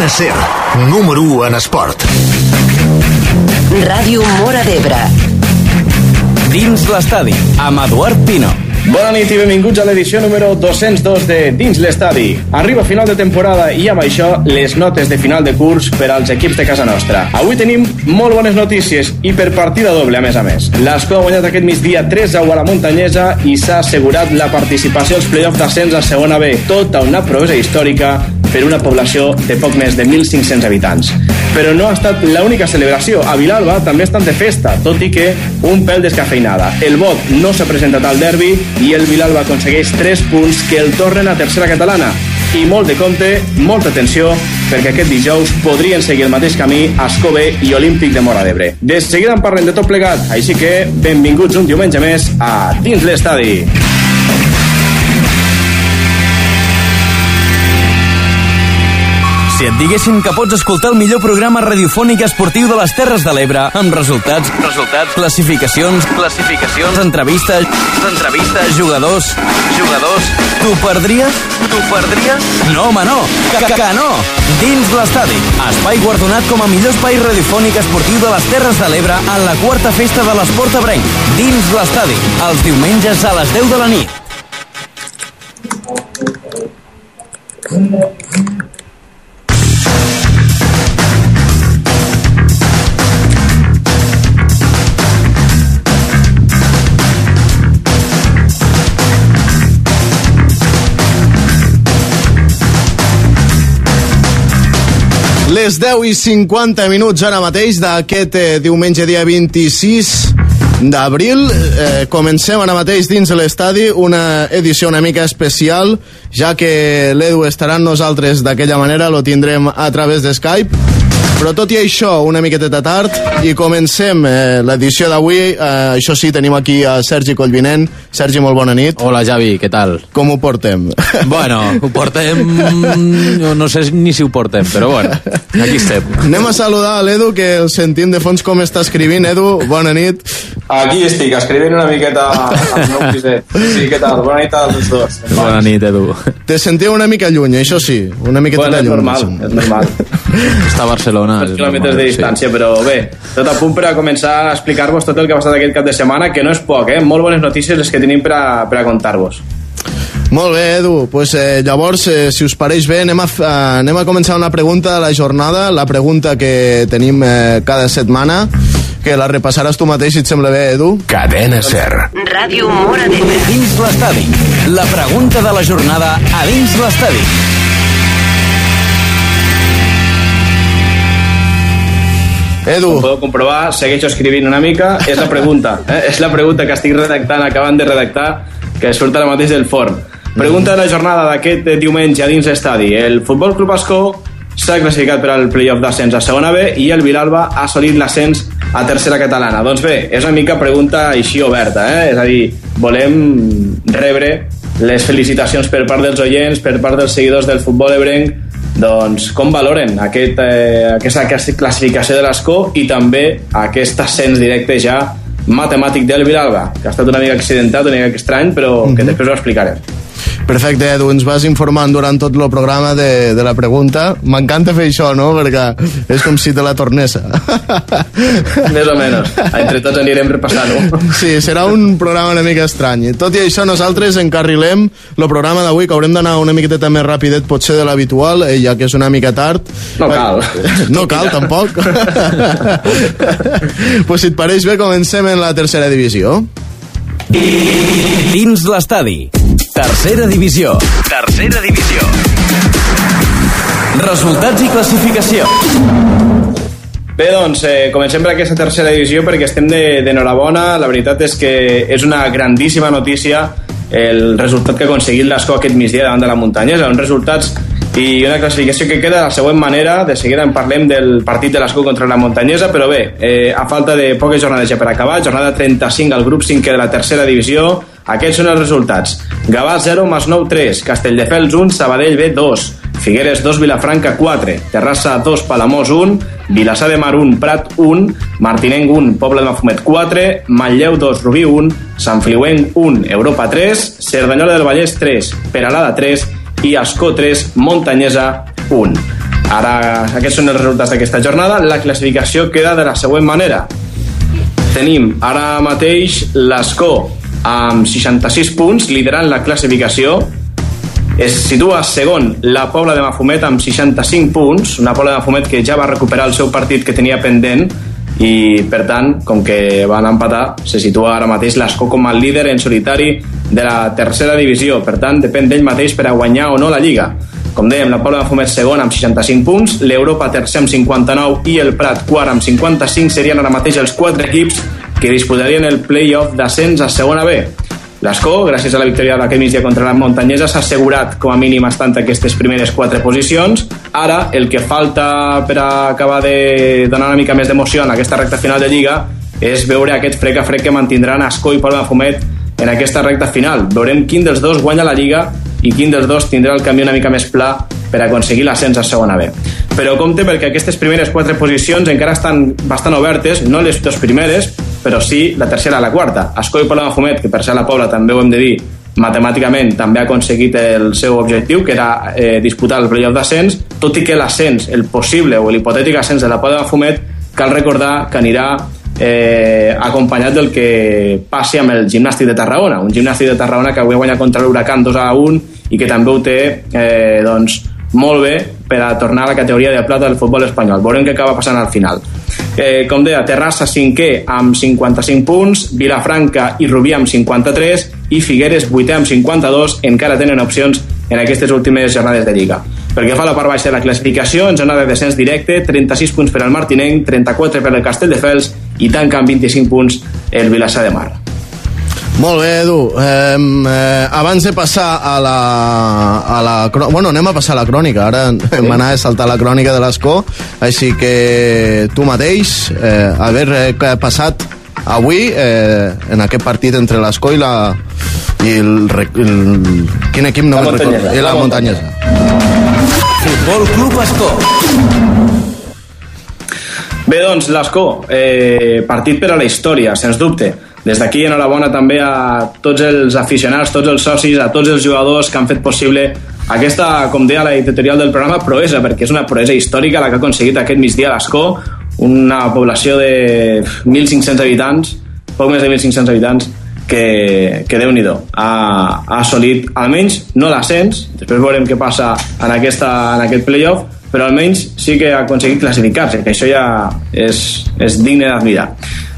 Cadena Ser, número 1 en esport. Ràdio Mora d'Ebre. Dins l'estadi, amb Eduard Pino. Bona nit i benvinguts a l'edició número 202 de Dins l'Estadi. Arriba final de temporada i amb això les notes de final de curs per als equips de casa nostra. Avui tenim molt bones notícies i per partida doble, a més a més. L'Esco ha guanyat aquest migdia 3 a la Muntanyesa i s'ha assegurat la participació als play-offs d'ascens a segona B. Tota una proesa històrica per una població de poc més de 1.500 habitants. Però no ha estat l'única celebració. A Vilalba també estan de festa, tot i que un pèl descafeinada. El vot no s'ha presentat al derbi i el Vilalba aconsegueix 3 punts que el tornen a tercera catalana. I molt de compte, molta atenció, perquè aquest dijous podrien seguir el mateix camí Escove i Olímpic de Mora d'Ebre. De seguida en parlem de tot plegat, així que benvinguts un diumenge més a Dins l'Estadi. Si et diguessin que pots escoltar el millor programa radiofònic esportiu de les Terres de l'Ebre amb resultats, resultats, classificacions, classificacions, entrevistes, entrevistes, jugadors, jugadors, t'ho perdries? T'ho perdries? No, home, no! Que, que, que no! Dins l'estadi, espai guardonat com a millor espai radiofònic esportiu de les Terres de l'Ebre en la quarta festa de l'esport ebrenc. Dins l'estadi, els diumenges a les 10 de la nit. Les 10 i 50 minuts ara mateix d'aquest eh, diumenge dia 26 d'abril. Eh, comencem ara mateix dins l'estadi una edició una mica especial, ja que l'Edu estarà amb nosaltres d'aquella manera, lo tindrem a través de Skype. Però tot i això, una miqueteta tard, i comencem eh, l'edició d'avui. Eh, això sí, tenim aquí a Sergi Collvinent. Sergi, molt bona nit. Hola, Javi, què tal? Com ho portem? Bueno, ho portem... No, sé ni si ho portem, però bueno, aquí estem. Anem a saludar a l'Edu, que el sentim de fons com està escrivint. Edu, bona nit. Aquí estic, escrivint una miqueta al meu piset. Sí, què tal? Bona nit a tots dos. Bona nit, Edu. Te sentia una mica lluny, això sí. Una miqueta Bueno, és lluny. normal, sí. és normal. Està a Barcelona. Dos és quilòmetres normal, de distància, però bé, tot a punt per a començar a explicar-vos tot el que ha passat aquest cap de setmana, que no és poc, eh? Molt bones notícies les que tenim per a, per a contar-vos. Molt bé, Edu. Pues, eh, llavors, eh, si us pareix bé, anem a, eh, anem a començar una pregunta de la jornada, la pregunta que tenim eh, cada setmana, que la repassaràs tu mateix, si et sembla bé, Edu. Cadena Ser. Ràdio Mora d'Ebre. Dins l'estadi, la pregunta de la jornada a dins l'estadi. Edu, Com podeu comprovar, segueixo escrivint una mica, és la pregunta, eh? és la pregunta que estic redactant, acabant de redactar, que surt ara mateix del forn. Pregunta de la jornada d'aquest diumenge a dins l'estadi. El Futbol Club Ascó s'ha classificat per al playoff d'ascens a segona B i el Vilalba ha assolit l'ascens a tercera catalana. Doncs bé, és una mica pregunta així oberta, eh? és a dir, volem rebre les felicitacions per part dels oients, per part dels seguidors del futbol ebrenc, doncs com valoren aquest, eh, aquesta classificació de l'Escó i també aquest ascens directe ja matemàtic del Vilalba, que ha estat una mica accidentat, una mica estrany, però que després ho explicarem. Perfecte, Edu. Ens vas informant durant tot el programa de, de la pregunta. M'encanta fer això, no?, perquè és com si te la tornés. Més o menys. Entre tots anirem repassant-ho. Sí, serà un programa una mica estrany. Tot i això, nosaltres encarrilem el programa d'avui, que haurem d'anar una miqueta més rapidet, potser de l'habitual, eh, ja que és una mica tard. No cal. No cal, tampoc. pues si et pareix bé, comencem en la tercera divisió. Dins l'estadi. Tercera divisió. Tercera divisió. Resultats i classificació. Bé, doncs, eh, comencem per aquesta tercera divisió perquè estem de- d'enhorabona. La veritat és que és una grandíssima notícia el resultat que ha aconseguit l'Escó aquest migdia davant de la muntanyesa. Uns resultats i una classificació que queda de la següent manera. De seguida en parlem del partit de l'Escó contra la muntanyesa, però bé, eh, a falta de poques jornades ja per acabar, jornada 35 al grup 5 de la tercera divisió, aquests són els resultats. Gavà 0, Masnou 3, Castelldefels 1, Sabadell B 2, Figueres 2, Vilafranca 4, Terrassa 2, Palamós 1, Vilassar de Mar 1, Prat 1, Martinenc 1, Poble de Mafumet 4, Manlleu 2, Rubí 1, Sant Fliuenc 1, Europa 3, Cerdanyola del Vallès 3, Peralada 3 i Escó 3, Montanyesa 1. Ara, aquests són els resultats d'aquesta jornada. La classificació queda de la següent manera. Tenim ara mateix l'Escó amb 66 punts, liderant la classificació. Es situa segon la Pobla de Mafumet amb 65 punts, una Pobla de Mafumet que ja va recuperar el seu partit que tenia pendent i per tant, com que van empatar se situa ara mateix l'Escó com a líder en solitari de la tercera divisió per tant, depèn d'ell mateix per a guanyar o no la Lliga com dèiem, la Pobla de Fumet segon amb 65 punts, l'Europa tercer amb 59 i el Prat quart amb 55 serien ara mateix els quatre equips que disputarien el play-off d'ascens a segona B. L'Escó, gràcies a la victòria d'aquest migdia contra la Montanyesa, s'ha assegurat com a mínim estant aquestes primeres quatre posicions. Ara, el que falta per acabar de donar una mica més d'emoció en aquesta recta final de Lliga és veure aquest frec a frec que mantindran Escó i Pobla de Fumet en aquesta recta final. Veurem quin dels dos guanya la Lliga i quin dels dos tindrà el camí una mica més pla per aconseguir l'ascens a segona B. Però compte perquè aquestes primeres quatre posicions encara estan bastant obertes, no les dues primeres, però sí la tercera i la quarta. Escoi Palau Fumet, que per ser la Pobla també ho hem de dir, matemàticament també ha aconseguit el seu objectiu, que era eh, disputar el playoff d'ascens, tot i que l'ascens, el possible o l'hipotètic ascens de la Pobla de Fumet, cal recordar que anirà eh, acompanyat del que passi amb el gimnàstic de Tarragona, un gimnàstic de Tarragona que avui guanya contra l'Huracan 2 a 1 i que també ho té eh, doncs, molt bé per a tornar a la categoria de plata del futbol espanyol. Veurem què acaba passant al final. Eh, com deia, Terrassa cinquè amb 55 punts, Vilafranca i Rubí amb 53 i Figueres vuitè amb 52 encara tenen opcions en aquestes últimes jornades de Lliga. Pel que fa a la part baixa de la classificació, en zona de descens directe, 36 punts per al Martinenc, 34 per al Castelldefels i tanca amb 25 punts el Vilassar de Mar. Molt bé, Edu. Eh, eh, abans de passar a la, a la... Bueno, anem a passar a la crònica. Ara sí. anat a saltar la crònica de l'Escó. Així que tu mateix, eh, haver eh, passat avui eh, en aquest partit entre l'Escó i la... I el, el, quin equip no la me'n recordo? I la, La muntanyesa. Futbol Club Escó. Bé, doncs, l'Escó, eh, partit per a la història, sens dubte. Des d'aquí, enhorabona també a tots els aficionats, tots els socis, a tots els jugadors que han fet possible aquesta, com deia la editorial del programa, proesa, perquè és una proesa històrica la que ha aconseguit aquest migdia l'Escó, una població de 1.500 habitants, poc més de 1.500 habitants, que, que déu nhi ha, ha assolit almenys no l'ascens, després veurem què passa en, aquesta, en aquest playoff, però almenys sí que ha aconseguit classificar-se, que això ja és, és digne d'admirar.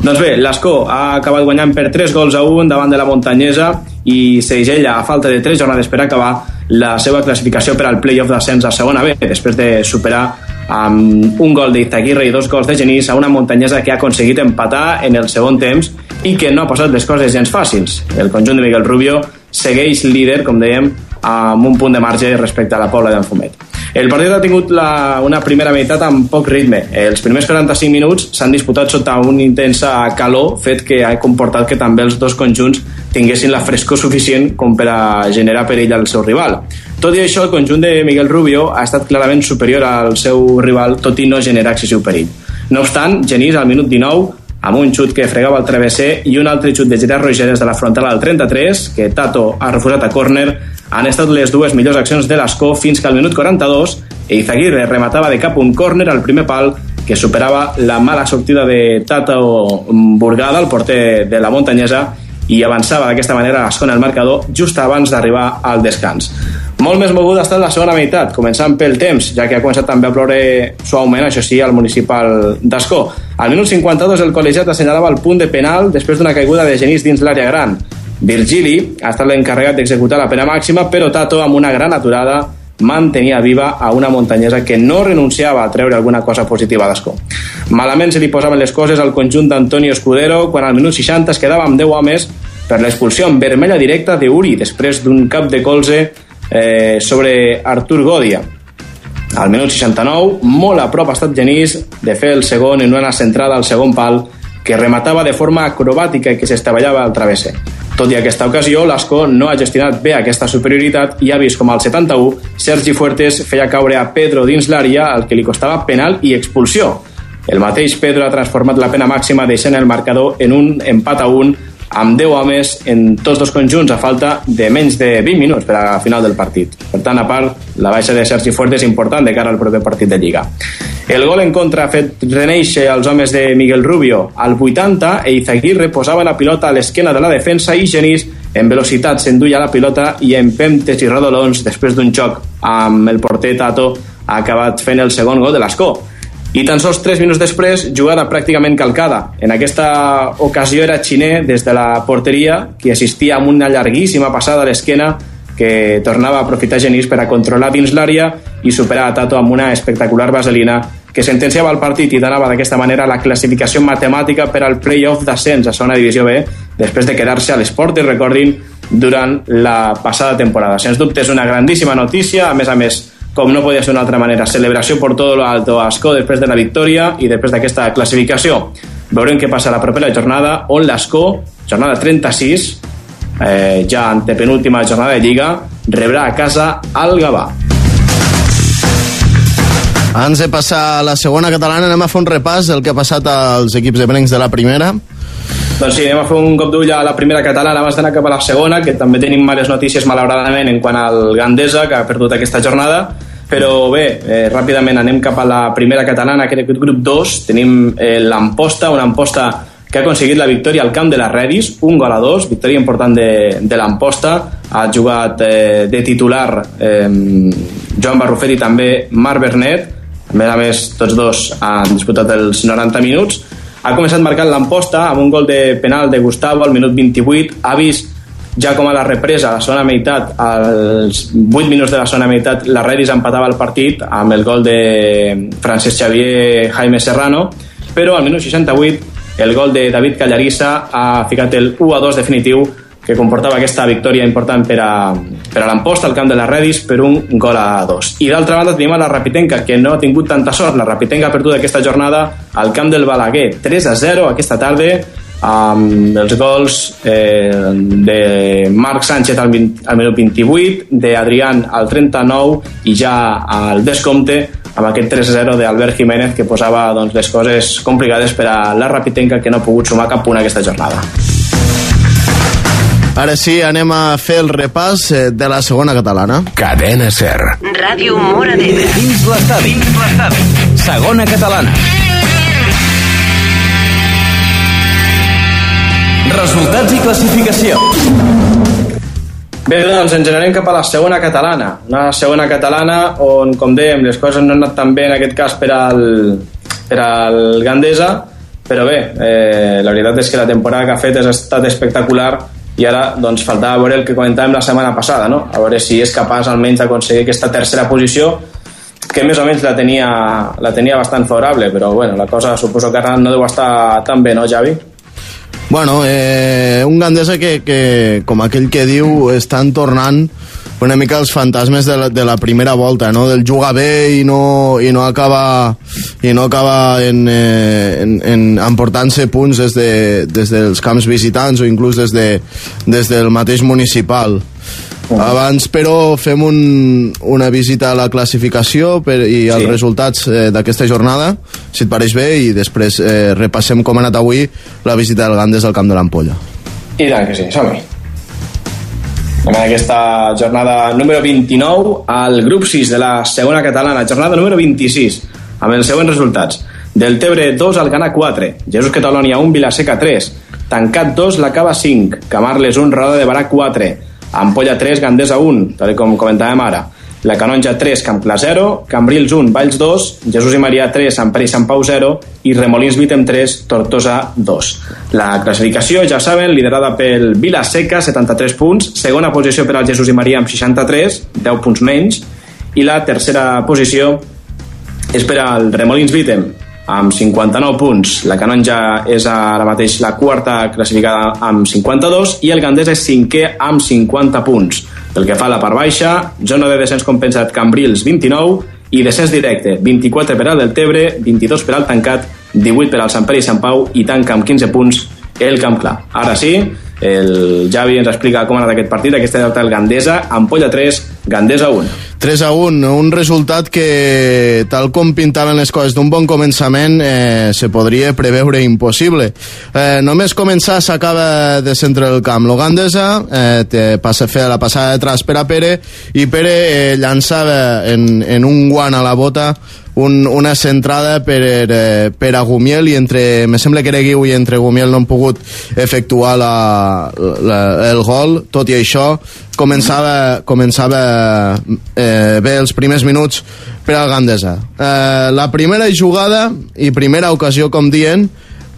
Doncs bé, l'Escó ha acabat guanyant per 3 gols a 1 davant de la Montanyesa i Segella, a falta de 3 jornades per acabar, la seva classificació per al playoff d'ascens a segona B, després de superar amb un gol d'Izaguirre i dos gols de Genís a una muntanyesa que ha aconseguit empatar en el segon temps i que no ha posat les coses gens fàcils. El conjunt de Miguel Rubio segueix líder, com dèiem, amb un punt de marge respecte a la Pobla d'en Fumet. El partit ha tingut la, una primera meitat amb poc ritme. Els primers 45 minuts s'han disputat sota una intensa calor, fet que ha comportat que també els dos conjunts tinguessin la frescor suficient com per a generar perill al seu rival. Tot i això, el conjunt de Miguel Rubio ha estat clarament superior al seu rival, tot i no generar excessiu perill. No obstant, Genís, al minut 19, amb un xut que fregava el travesser i un altre xut de Gerard Rogeres de la frontal al 33, que Tato ha refusat a córner, han estat les dues millors accions de l'Escó fins que al minut 42 Eizaguirre rematava de cap un córner al primer pal que superava la mala sortida de Tato Burgada, el porter de la muntanyesa, i avançava d'aquesta manera a l'escona el marcador just abans d'arribar al descans. Molt més moguda ha estat la segona meitat, començant pel temps, ja que ha començat també a ploure suaument, això sí, al municipal d'Escó. Al minut 52 el col·legiat assenyalava el punt de penal després d'una caiguda de Genís dins l'àrea gran. Virgili ha estat l'encarregat d'executar la pena màxima, però Tato, amb una gran aturada, mantenia viva a una muntanyesa que no renunciava a treure alguna cosa positiva d'Escó. Malament se li posaven les coses al conjunt d'Antonio Escudero quan al minut 60 es quedava amb 10 homes per l'expulsió en vermella directa d'Uri després d'un cap de colze eh, sobre Artur Godia. Al minut 69, molt a prop ha estat Genís de fer el segon en una centrada al segon pal que rematava de forma acrobàtica i que s'estavellava al travesser. Tot i aquesta ocasió, l'Asco no ha gestionat bé aquesta superioritat i ha vist com al 71 Sergi Fuertes feia caure a Pedro dins l'àrea, al que li costava penal i expulsió. El mateix Pedro ha transformat la pena màxima deixant el marcador en un empat a un amb 10 homes en tots dos conjunts a falta de menys de 20 minuts per a final del partit. Per tant, a part, la baixa de Sergi Fuerte és important de cara al proper partit de Lliga. El gol en contra ha fet reneixer els homes de Miguel Rubio. Al 80, Eizaguirre posava la pilota a l'esquena de la defensa i Genís en velocitat s'enduia la pilota i en pemptes i rodolons després d'un xoc amb el porter Tato ha acabat fent el segon gol de l'Escó i tan sols 3 minuts després, jugada pràcticament calcada. En aquesta ocasió era Xiné des de la porteria, qui assistia amb una llarguíssima passada a l'esquena que tornava a aprofitar Genís per a controlar dins l'àrea i superar a Tato amb una espectacular vaselina que sentenciava el partit i donava d'aquesta manera la classificació matemàtica per al play-off d'ascens a segona divisió B després de quedar-se a l'esport i recordin durant la passada temporada. Sens dubte és una grandíssima notícia, a més a més com no podia ser d'una altra manera, celebració per tot lo alto a Ascó després de la victòria i després d'aquesta classificació. Veurem què passa la propera jornada, on l'Ascó, jornada 36, eh, ja antepenúltima jornada de Lliga, rebrà a casa el Gavà. Abans de passar a la segona catalana, anem a fer un repàs del que ha passat als equips de Brencs de la primera. Doncs sí, anem a fer un cop d'ull a la primera catalana abans d'anar cap a la segona, que també tenim males notícies malauradament en quant al Gandesa, que ha perdut aquesta jornada, però bé, eh, ràpidament anem cap a la primera catalana, que aquest grup 2, tenim eh, l'Amposta, una Amposta que ha aconseguit la victòria al camp de la Redis, un gol a dos, victòria important de, de l'Amposta, ha jugat eh, de titular eh, Joan Barrufet i també Marc Bernet, a més a més tots dos han disputat els 90 minuts, ha començat marcant l'emposta amb un gol de penal de Gustavo al minut 28 ha vist ja com a la represa a la segona meitat als 8 minuts de la segona meitat la Redis empatava el partit amb el gol de Francesc Xavier Jaime Serrano. Però al minut 68 el gol de David Callarissa ha ficat el 1 a 2 definitiu que comportava aquesta victòria important per a, per a l'Amposta al camp de la Redis per un gol a dos. I d'altra banda tenim a la Rapitenca, que no ha tingut tanta sort. La Rapitenca ha perdut aquesta jornada al camp del Balaguer, 3 a 0 aquesta tarda, amb els gols eh, de Marc Sánchez al, 20, al minut 28, d'Adrián al 39 i ja al descompte amb aquest 3-0 d'Albert Jiménez que posava doncs, les coses complicades per a la Rapitenca que no ha pogut sumar cap punt aquesta jornada. Ara sí, anem a fer el repàs eh, de la segona catalana. Cadena Ser. Ràdio Mora d'Ebre. Dins l'estadi. Dins l'estadi. Segona catalana. Resultats i classificació. Bé, doncs ens generem cap a la segona catalana. Una segona catalana on, com dèiem, les coses no han anat tan bé en aquest cas per al, per al Gandesa, però bé, eh, la veritat és que la temporada que ha fet ha estat espectacular i ara doncs, faltava veure el que comentàvem la setmana passada, no? a veure si és capaç almenys d'aconseguir aquesta tercera posició que més o menys la tenia, la tenia bastant favorable, però bueno, la cosa suposo que ara no deu estar tan bé, no, Javi? Bueno, eh, un Gandesa que, que, com aquell que diu, estan tornant una mica els fantasmes de la, de la primera volta, no? del jugar bé i no, i no acaba, i no acaba en, eh, en, en emportant-se punts des, de, des dels camps visitants o inclús des, de, des del mateix municipal. Abans, però, fem un, una visita a la classificació per, i als Sí. resultats eh, d'aquesta jornada, si et pareix bé, i després eh, repassem com ha anat avui la visita del Gandes al Camp de l'Ampolla. I tant que sí, som-hi. En aquesta jornada número 29 al grup 6 de la segona catalana, jornada número 26, amb els següents resultats. Del Tebre 2 al Gana 4, Jesús Catalònia 1, Vilaseca 3, Tancat 2, la Cava 5, Camarles 1, Roda de Barà 4, Ampolla 3, Gandesa 1, tal com comentàvem ara, la Canonja 3, Camp Clar 0, Cambrils 1, Valls 2, Jesús i Maria 3, Sant Pere i Sant Pau 0 i Remolins Vitem 3, Tortosa 2. La classificació, ja saben, liderada pel Vilaseca, 73 punts, segona posició per al Jesús i Maria amb 63, 10 punts menys, i la tercera posició és per al Remolins Vitem amb 59 punts. La Canonja és ara mateix la quarta classificada amb 52 i el Gandés és cinquè amb 50 punts. Pel que fa a la part baixa, zona de descens compensat Cambrils 29 i descens directe 24 per al del Tebre, 22 per al Tancat, 18 per al Sant Pere i Sant Pau i tanca amb 15 punts el Camp Clar. Ara sí, El Javi ens explica com ha anat aquest partit, aquesta derrota del Gandesa, Ampolla 3, Gandesa 1. 3 a 1, un resultat que, tal com pintaven les coses d'un bon començament, eh, se podria preveure impossible. Eh, només començar s'acaba de centre del camp. L'Ogandesa eh, te passa a fer la passada de tras per a Pere i Pere eh, llançava en, en un guant a la bota un, una centrada per, eh, per a Gumiel i entre, me sembla que era Guiu i entre Gumiel no han pogut efectuar la, la, el gol, tot i això començava, començava eh, bé els primers minuts per al Gandesa. Eh, la primera jugada i primera ocasió, com dient,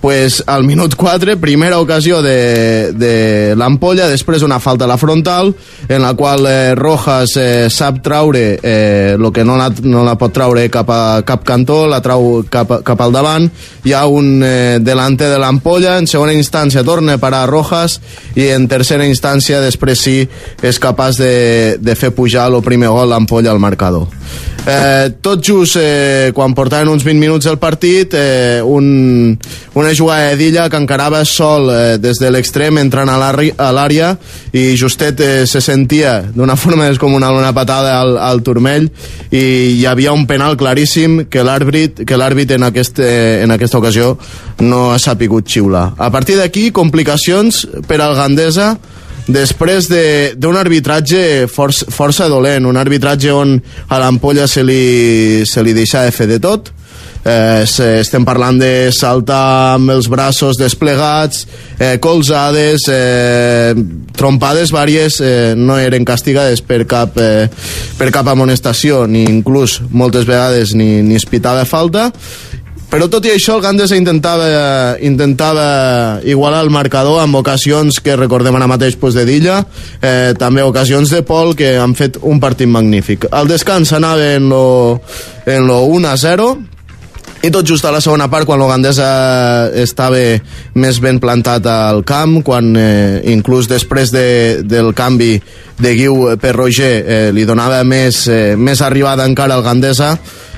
pues al minut 4, primera ocasió de, de l'ampolla, després una falta a la frontal, en la qual eh, Rojas eh, sap traure eh, que no la, no la pot traure cap a cap cantó, la trau cap, cap al davant, hi ha un eh, delante de l'ampolla, en segona instància torna a parar Rojas, i en tercera instància després sí és capaç de, de fer pujar el primer gol l'ampolla al marcador. Eh, tot just eh, quan portaven uns 20 minuts del partit, eh, un, una jugada d'Illa que encarava sol eh, des de l'extrem entrant a l'àrea i justet eh, se sentia d'una forma descomunal una patada al, al turmell i hi havia un penal claríssim que l'àrbit que l'àrbit en, aquest, eh, en aquesta ocasió no ha sapigut xiular. A partir d'aquí, complicacions per al Gandesa després d'un de, arbitratge força, força dolent, un arbitratge on a l'ampolla se li, se li deixa de fer de tot, eh, estem parlant de saltar amb els braços desplegats, eh, colzades, eh, trompades vàries, eh, no eren castigades per cap, eh, per cap amonestació, ni inclús moltes vegades ni, ni espitada falta, però tot i això el Gandesa intentava, intentava igualar el marcador amb ocasions que recordem ara mateix pues, de Dilla, eh, també ocasions de Pol que han fet un partit magnífic. Al descans anava en lo, en lo 1 a 0, i tot just a la segona part, quan l'Ogandesa estava més ben plantat al camp, quan eh, inclús després de, del canvi de Guiu per Roger eh, li donava més, eh, més arribada encara al Gandesa,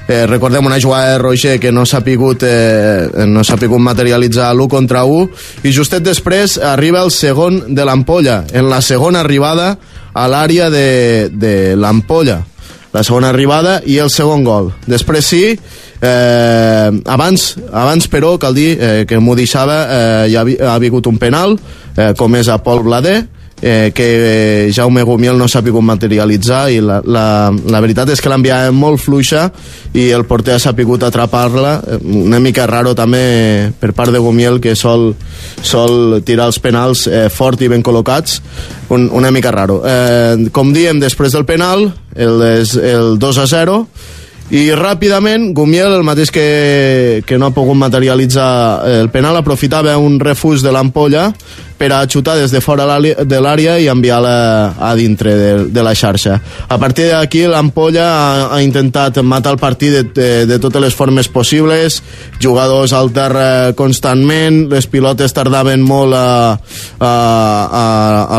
eh, recordem una jugada de Roger que no s'ha pogut, eh, no s'ha pogut materialitzar l'1 contra 1 i justet després arriba el segon de l'Ampolla en la segona arribada a l'àrea de, de l'Ampolla. La segona arribada i el segon gol. Després sí, eh, abans, abans però cal dir eh, que m'ho deixava, eh, hi ha, ha hagut un penal, eh, com és a Pol Blader, eh, que Jaume Gumiel no s'ha pogut materialitzar i la, la, la veritat és que l'enviava molt fluixa i el porter ha sapigut atrapar-la. Una mica raro també per part de Gumiel que sol, sol tirar els penals eh, fort i ben col·locats. Un, una mica raro. Eh, com diem després del penal el, el 2 a 0 i ràpidament Gumiel, el mateix que, que no ha pogut materialitzar el penal, aprofitava un refús de l'ampolla per a xutar des de fora de l'àrea i enviar-la a dintre de, de la xarxa. A partir d'aquí l'Ampolla ha, ha intentat matar el partit de, de, de totes les formes possibles, jugadors al terra constantment, les pilotes tardaven molt a, a, a,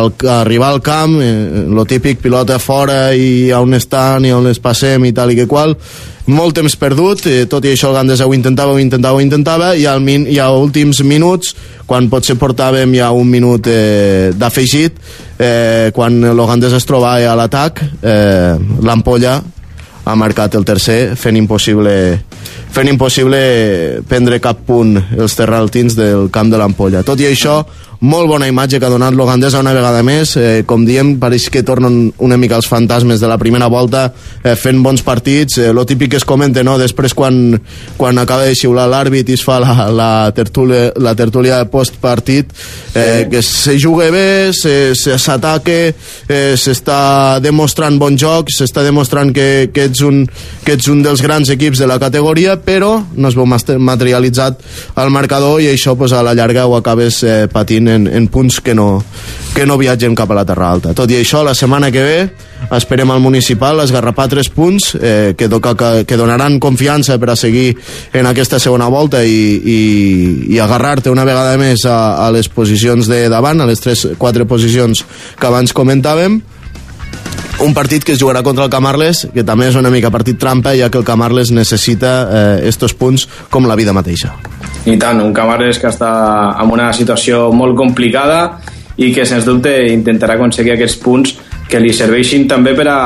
a, a arribar al camp, eh, lo típic pilota fora i on estan i on les passem i tal i que qual, molt temps perdut, eh, tot i això el Gandesa ho intentava, ho intentava, ho intentava, i al min, i a últims minuts, quan potser portàvem ja un minut eh, d'afegit, eh, quan Gandesa es trobava a l'atac, eh, l'ampolla ha marcat el tercer, fent impossible fent impossible prendre cap punt els terraltins del camp de l'ampolla. Tot i això, molt bona imatge que ha donat l'Ogandesa una vegada més. Eh, com diem, pareix que tornen una mica els fantasmes de la primera volta eh, fent bons partits, eh, lo típic que es comenta no? després quan, quan acaba de xiular l'àrbit i es fa la, la, tertúlia, la tertúlia de postpartit eh, que se juga bé s'ataque eh, s'està demostrant bon joc s'està demostrant que, que, ets un, que ets un dels grans equips de la categoria però no es veu materialitzat al marcador i això pues, a la llarga ho acabes eh, patint en, en punts que no, que no viatgem cap a la Terra Alta. Tot i això, la setmana que ve esperem al municipal esgarrapar tres punts eh, que, do, que, que donaran confiança per a seguir en aquesta segona volta i, i, i agarrar-te una vegada més a, a les posicions de davant, a les tres, quatre posicions que abans comentàvem un partit que es jugarà contra el Camarles, que també és una mica partit trampa, ja que el Camarles necessita eh, estos punts com la vida mateixa. I tant, un Camarles que està en una situació molt complicada i que sens dubte intentarà aconseguir aquests punts que li serveixin també per a,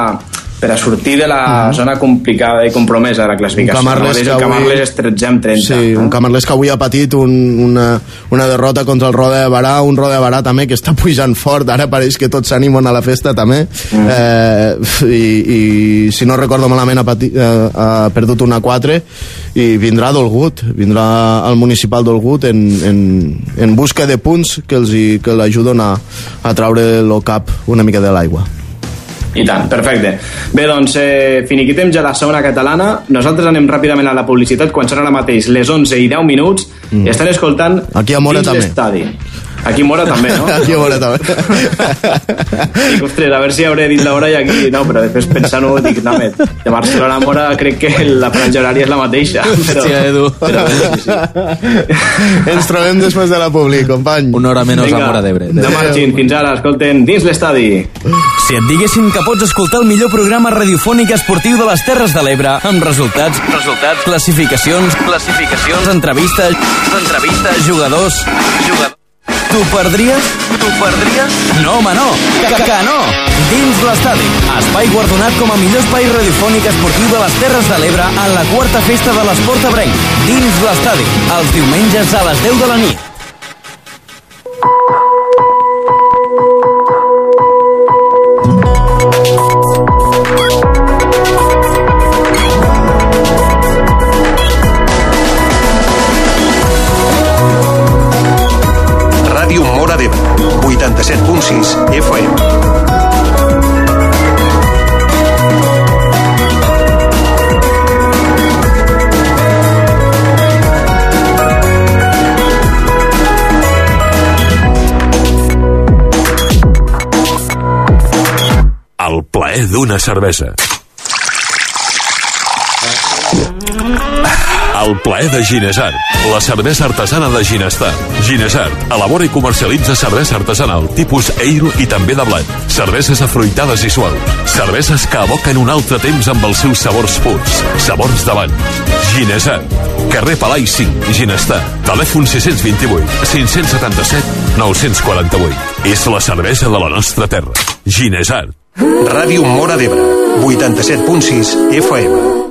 per a sortir de la mm. zona complicada i compromesa de la classificació. Un Camarles, no? que avui... Camarles és 13 amb 30. Sí, un Camarles que avui ha patit un, una, una derrota contra el Roda de Barà, un Roda de Barà també que està pujant fort, ara pareix que tots s'animen a la festa també, mm. eh, i, i si no recordo malament ha, patit, eh, ha perdut una 4 i vindrà Dolgut, vindrà al municipal Dolgut en, en, en busca de punts que els que l'ajuden a, a traure el cap una mica de l'aigua. I tant, perfecte. Bé, doncs, eh, finiquitem ja la segona catalana. Nosaltres anem ràpidament a la publicitat quan són ara mateix les 11 i 10 minuts mm. i estan escoltant Aquí a Mora també. l'estadi. Aquí Mora també, no? Aquí Mora també. dic, ostres, a veure si hauré dit l'hora i aquí... No, però després pensant-ho, dic, no, met, de Barcelona a Mora crec que la franja horària és la mateixa. Però, Hòstia, Edu. Però, sí, sí. Ens trobem després de la publi, company. Una hora menys Vinga, a Mora d'Ebre. No marxin, fins ara, escolten, dins l'estadi. Si et diguessin que pots escoltar el millor programa radiofònic esportiu de les Terres de l'Ebre amb resultats, resultats, classificacions, classificacions, entrevistes, entrevistes, jugadors, jugadors... T'ho perdries? T'ho perdries? No, home, no! Que, que no! Dins l'estadi, espai guardonat com a millor espai radiofònic esportiu de les Terres de l'Ebre en la quarta festa de l'Esport Ebrenc. Dins l'estadi, els diumenges a les 10 de la nit. Plaer d'una cervesa. El plaer de Ginesart, la cervesa artesana de Ginestar. Ginesart elabora i comercialitza cervesa artesanal tipus ale i també de blat. Cerveses afruitades i suaus. Cerveses que evoquen un altre temps amb els seus sabors purs. Sabors d'abans. Ginesart. Carrer Palai 5, Ginestar. Telèfon 628 577 948. És la cervesa de la nostra terra. Ginesart. Ràdio Mora d'Ebre, 87.6 FM.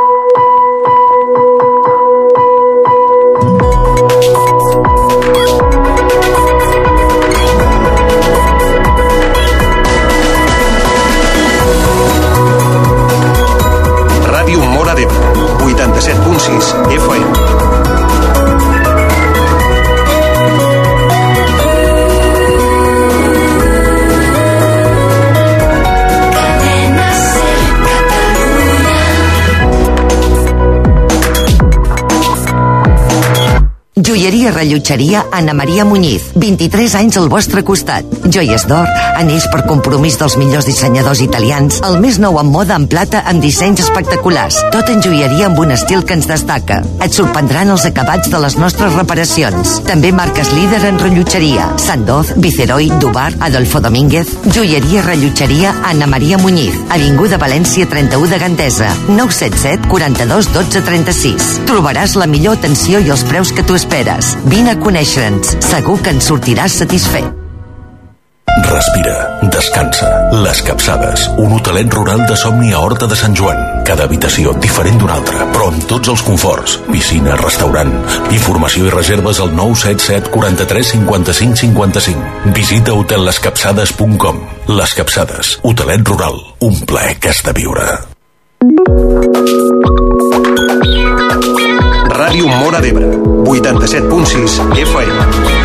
87.6 FM. Joieria Rellotgeria Anna Maria Muñiz. 23 anys al vostre costat. Joies d'or, anells per compromís dels millors dissenyadors italians, el més nou en moda en plata amb dissenys espectaculars. Tot en joieria amb un estil que ens destaca. Et sorprendran els acabats de les nostres reparacions. També marques líder en rellotgeria. Sandoz, Viceroy, Dubar, Adolfo Domínguez. Joieria Rellotgeria Anna Maria Muñiz. Avinguda València 31 de Gandesa. 977 42 12 36. Trobaràs la millor atenció i els preus que tu esperes. Vine a conèixer-nos. Segur que en sortiràs satisfet. Respira, descansa. Les Capçades, un hotelet rural de somni a Horta de Sant Joan. Cada habitació diferent d'una altra, però amb tots els conforts. Piscina, restaurant. Informació i reserves al 977 43 55 55. Visita hotellescapçades.com. Les Capçades, hotelet rural. Un plaer que has de viure. Ràdio Mora d'Ebre, 87.6 FM.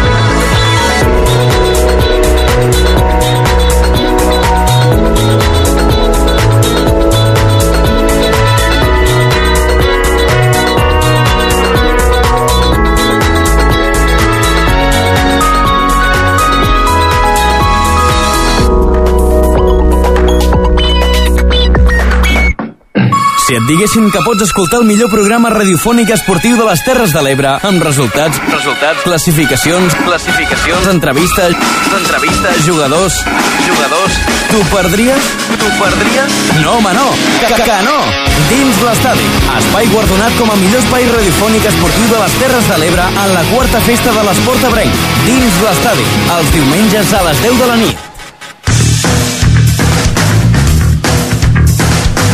Si et diguessin que pots escoltar el millor programa radiofònic esportiu de les Terres de l'Ebre amb resultats, resultats, classificacions, classificacions, entrevistes, entrevistes, jugadors, jugadors, t'ho perdries? T'ho perdries? No, home, no! Que, que, que no! Dins l'estadi, espai guardonat com a millor espai radiofònic esportiu de les Terres de l'Ebre en la quarta festa de l'Esport Ebrenc. Dins l'estadi, els diumenges a les 10 de la nit.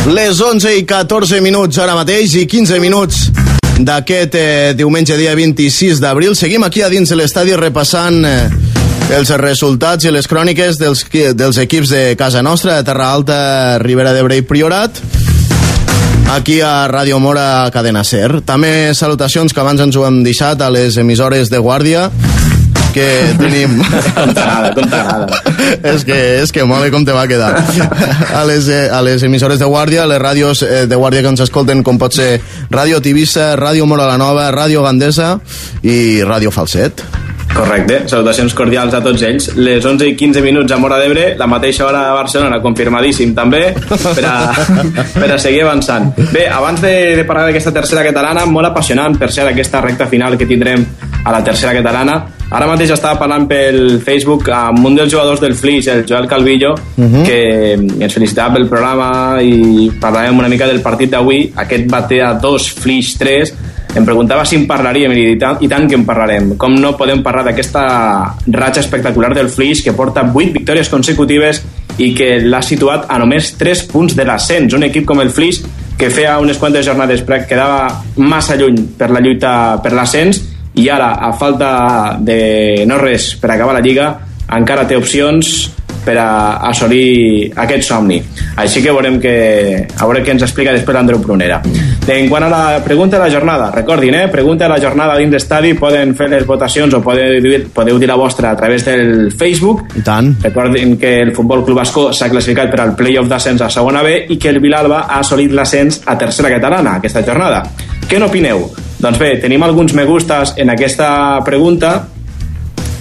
Les 11 i 14 minuts ara mateix i 15 minuts d'aquest eh, diumenge dia 26 d'abril. Seguim aquí a dins de l'estadi repassant eh, els resultats i les cròniques dels, dels equips de casa nostra, de Terra Alta, Ribera d'Ebre i Priorat aquí a Ràdio Mora Cadena Ser. També salutacions que abans ens ho hem deixat a les emissores de Guàrdia que tenim... com t'agrada, com t'agrada. és, que, és que molt bé com te va quedar. A les, eh, a les emissores de Guàrdia, a les ràdios eh, de Guàrdia que ens escolten, com pot ser Ràdio Tivissa, Ràdio Mora la Nova, Ràdio Gandesa i Ràdio Falset. Correcte, salutacions cordials a tots ells. Les 11 i 15 minuts a Mora d'Ebre, la mateixa hora a Barcelona, confirmadíssim també, per a, per a seguir avançant. Bé, abans de, de parlar d'aquesta tercera catalana, molt apassionant, per ser aquesta recta final que tindrem a la tercera catalana, ara mateix estava parlant pel Facebook amb un dels jugadors del Flix, el Joel Calvillo, uh -huh. que ens felicitava pel programa i parlàvem una mica del partit d'avui, aquest bate a dos, Flix 3, em preguntava si en parlaríem i tant, i tant que en parlarem. Com no podem parlar d'aquesta ratxa espectacular del Flix que porta 8 victòries consecutives i que l'ha situat a només 3 punts de l'ascens. Un equip com el Flix que feia unes quantes jornades quedava massa lluny per la lluita per l'ascens i ara, a falta de no res per acabar la Lliga, encara té opcions per a assolir aquest somni. Així que veurem que, a veure què ens explica després l'Andreu Prunera. En quant a la pregunta de la jornada, recordin, eh? pregunta de la jornada dins d'estadi, poden fer les votacions o podeu dir, podeu dir la vostra a través del Facebook. I tant. Recordin que el Futbol Club Bascó s'ha classificat per al playoff d'ascens a segona B i que el Vilalba ha assolit l'ascens a tercera catalana aquesta jornada. Què n'opineu? Doncs bé, tenim alguns me gustes en aquesta pregunta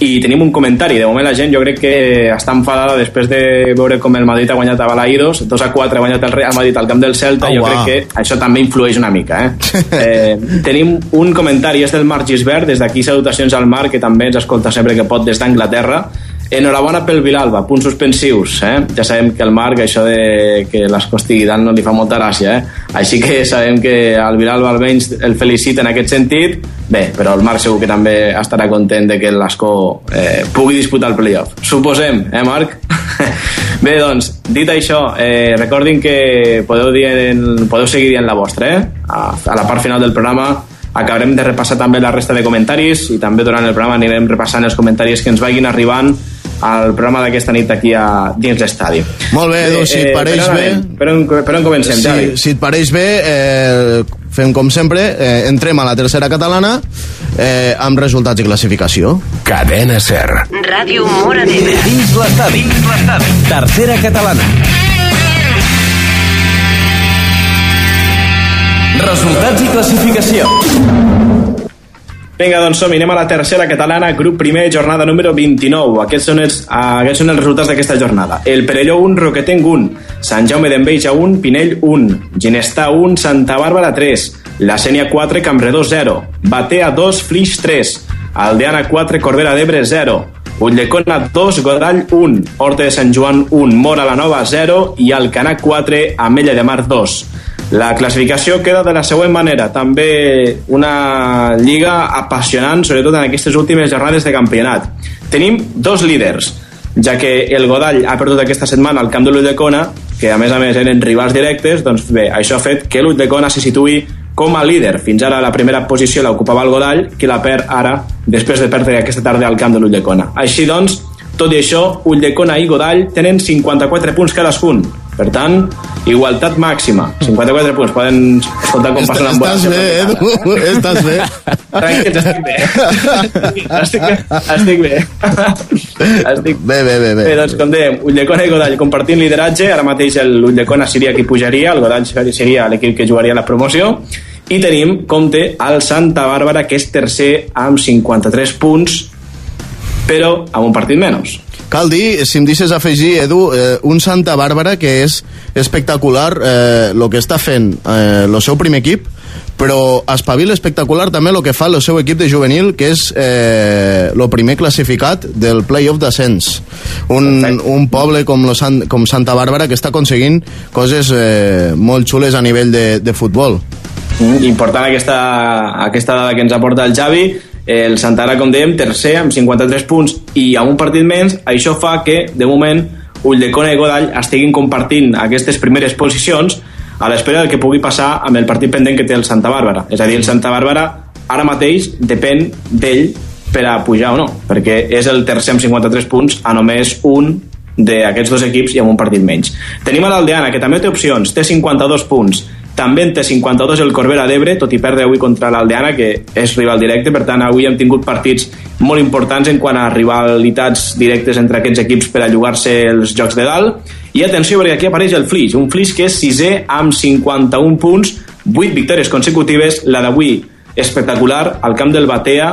i tenim un comentari. De moment la gent jo crec que està enfadada després de veure com el Madrid ha guanyat a Balaïdos, 2 a 4 ha guanyat el Real Madrid al camp del Celta, Oh, jo wow. crec que això també influeix una mica. Eh? eh, tenim un comentari, és del Marc Gisbert, des d'aquí salutacions al Marc, que també ens escolta sempre que pot des d'Anglaterra. Enhorabona pel Vilalba, punts suspensius. Eh? Ja sabem que el Marc, això de que dalt no li fa molta gràcia. Eh? Així que sabem que al Vilalba almenys el felicita en aquest sentit. Bé, però el Marc segur que també estarà content de que l'Escó eh, pugui disputar el playoff. Suposem, eh Marc? Bé, doncs, dit això, eh, recordin que podeu, en, podeu seguir dient la vostra, eh? A, a la part final del programa acabarem de repassar també la resta de comentaris i també durant el programa anirem repassant els comentaris que ens vagin arribant al programa d'aquesta nit aquí a dins l'estadi. Molt bé, Edu, si et pareix per on bé... anem? Per on, per on comencem, Javi? Si, si et pareix bé, eh, fem com sempre, eh, entrem a la tercera catalana eh, amb resultats i classificació. Cadena Ser. Ràdio Mora d'Ebre. Dins l'estadi. Dins l'estadi. Tercera catalana. Resultats i classificació. Vinga, doncs som anem a la tercera catalana, grup primer, jornada número 29. Aquests són els, ah, aquests són els resultats d'aquesta jornada. El Perelló 1, Roquetenc 1, Sant Jaume d'Enveja 1, Pinell 1, Ginestà 1, Santa Bàrbara 3, La Sènia 4, Campredó 0, Batea 2, Flix 3, Aldeana 4, Corbera d'Ebre 0, Ulldecona 2, Godall 1, Horta de Sant Joan 1, Mora la Nova 0 i Alcanar 4, Amella de Mar 2. La classificació queda de la següent manera. També una lliga apassionant, sobretot en aquestes últimes jornades de campionat. Tenim dos líders, ja que el Godall ha perdut aquesta setmana al camp de l'Ulldecona, que a més a més eren rivals directes, doncs bé, això ha fet que l'Ulldecona se situï com a líder. Fins ara la primera posició l'ocupava el Godall, que la perd ara, després de perdre aquesta tarda al camp de l'Ulldecona. Així doncs, tot i això, Ulldecona i Godall tenen 54 punts cadascun. Per tant, igualtat màxima. 54 punts. Poden escoltar com passen amb Estàs bé, Edu, estàs bé. Tranquils, estic bé. estic bé. Estic bé. estic Bé, bé, bé. bé. Bé, doncs, com dèiem, Ulldecona i Godall compartint lideratge, ara mateix el Ulldecona seria qui pujaria, el Godall seria l'equip que jugaria la promoció, i tenim, compte, el Santa Bàrbara, que és tercer amb 53 punts, però amb un partit menys. Cal dir, si em deixes afegir, Edu, eh, un Santa Bàrbara que és espectacular el eh, que està fent eh, el seu primer equip, però espavil espectacular també el que fa el seu equip de juvenil, que és eh, el primer classificat del playoff d'ascens. Un, un poble com, lo San, com Santa Bàrbara que està aconseguint coses eh, molt xules a nivell de, de futbol. Mm, important aquesta, aquesta dada que ens aporta el Xavi el Santara, com dèiem, tercer amb 53 punts i amb un partit menys, això fa que, de moment, Ulldecona i Godall estiguin compartint aquestes primeres posicions a l'espera del que pugui passar amb el partit pendent que té el Santa Bàrbara. És a dir, el Santa Bàrbara ara mateix depèn d'ell per a pujar o no, perquè és el tercer amb 53 punts a només un d'aquests dos equips i amb un partit menys. Tenim l'Aldeana, que també té opcions, té 52 punts, també en té 52 el Corbera d'Ebre, tot i perdre avui contra l'Aldeana, que és rival directe, per tant avui hem tingut partits molt importants en quant a rivalitats directes entre aquests equips per a jugar-se els jocs de dalt. I atenció, perquè aquí apareix el Flix, un Flix que és sisè amb 51 punts, 8 victòries consecutives, la d'avui espectacular, al camp del Batea,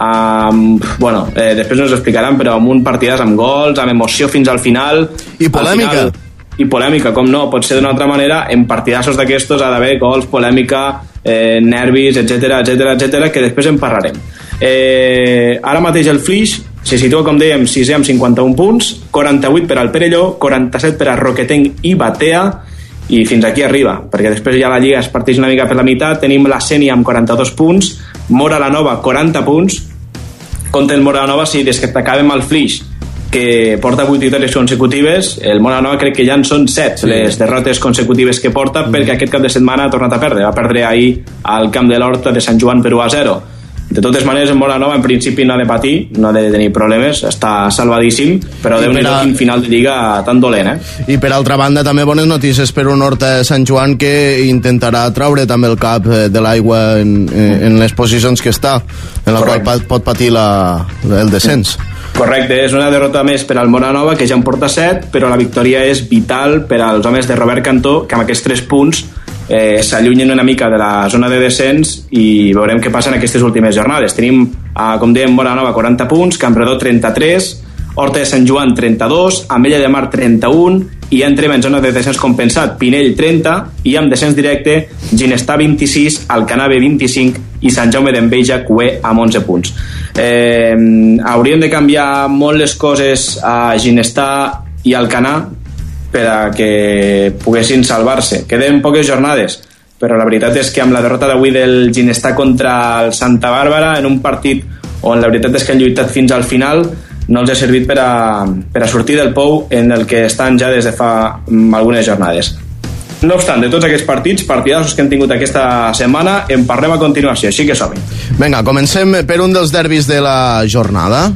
Um, bueno, eh, després ens ho explicaran, però amb un partidàs amb gols, amb emoció fins al final. I polèmica. Al final, i polèmica, com no, pot ser d'una altra manera, en partidassos d'aquestos ha d'haver gols, polèmica, eh, nervis, etc etc etc que després en parlarem. Eh, ara mateix el Flix se situa, com dèiem, 6è amb 51 punts, 48 per al Perelló, 47 per a Roquetenc i Batea, i fins aquí arriba, perquè després ja la Lliga es parteix una mica per la meitat, tenim la Sènia amb 42 punts, Mora la Nova 40 punts, compte el Mora la Nova si des que t'acabem el Flix que porta 8 victòries consecutives, el Nova crec que ja en són 7 sí. les derrotes consecutives que porta mm. perquè aquest cap de setmana ha tornat a perdre, va perdre ahir al camp de l'Horta de Sant Joan per 1 a 0 de totes maneres, en Nova en principi no ha de patir, no ha de tenir problemes, està salvadíssim, però déu nhi a... quin final de Lliga tan dolent, eh? I per altra banda, també bones notícies per un Horta de Sant Joan que intentarà traure també el cap eh, de l'aigua en, en les posicions que està, en la Correcte. qual pot patir la, el descens. Sí. Correcte, és una derrota més per al Moranova, que ja en porta 7, però la victòria és vital per als homes de Robert Cantó, que amb aquests 3 punts eh, s'allunyen una mica de la zona de descens i veurem què passa en aquestes últimes jornades. Tenim, eh, com dèiem, Moranova 40 punts, Campredó 33, Horta de Sant Joan 32, Amella de Mar 31 i entrem en zona de descens compensat. Pinell 30 i amb descens directe Ginestà 26, Alcanave 25 i Sant Jaume d'Enveja Cué amb 11 punts. Eh, hauríem de canviar molt les coses a Ginestà i Alcanà per a que poguessin salvar-se. Queden poques jornades però la veritat és que amb la derrota d'avui del Ginestà contra el Santa Bàrbara en un partit on la veritat és que han lluitat fins al final no els ha servit per a, per a sortir del pou en el que estan ja des de fa mm, algunes jornades. No obstant, de tots aquests partits, partidassos que hem tingut aquesta setmana, en parlem a continuació, així que som -hi. Vinga, comencem per un dels derbis de la jornada.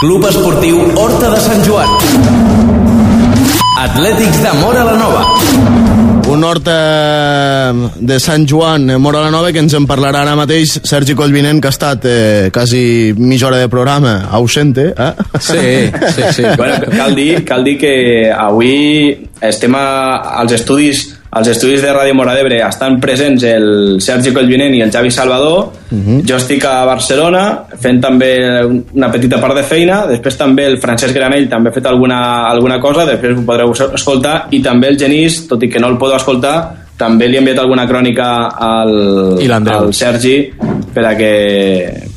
Club Esportiu Horta de Sant Joan. Atlètics de Mora la Nova un horta de Sant Joan, Mora la Nova, que ens en parlarà ara mateix Sergi Collvinent, que ha estat eh, quasi mitja hora de programa ausente. Eh? Sí, sí, sí. bueno, cal, dir, cal dir que avui estem a, als estudis als estudis de Ràdio Mora d'Ebre estan presents el Sergi Collvinent i el Javi Salvador. Uh mhm. -huh. Jo estic a Barcelona fent també una petita part de feina. Després també el Francesc Granell també ha fet alguna, alguna cosa, després ho podreu escoltar. I també el Genís, tot i que no el podeu escoltar, també li he enviat alguna crònica al, al Sergi per a, que,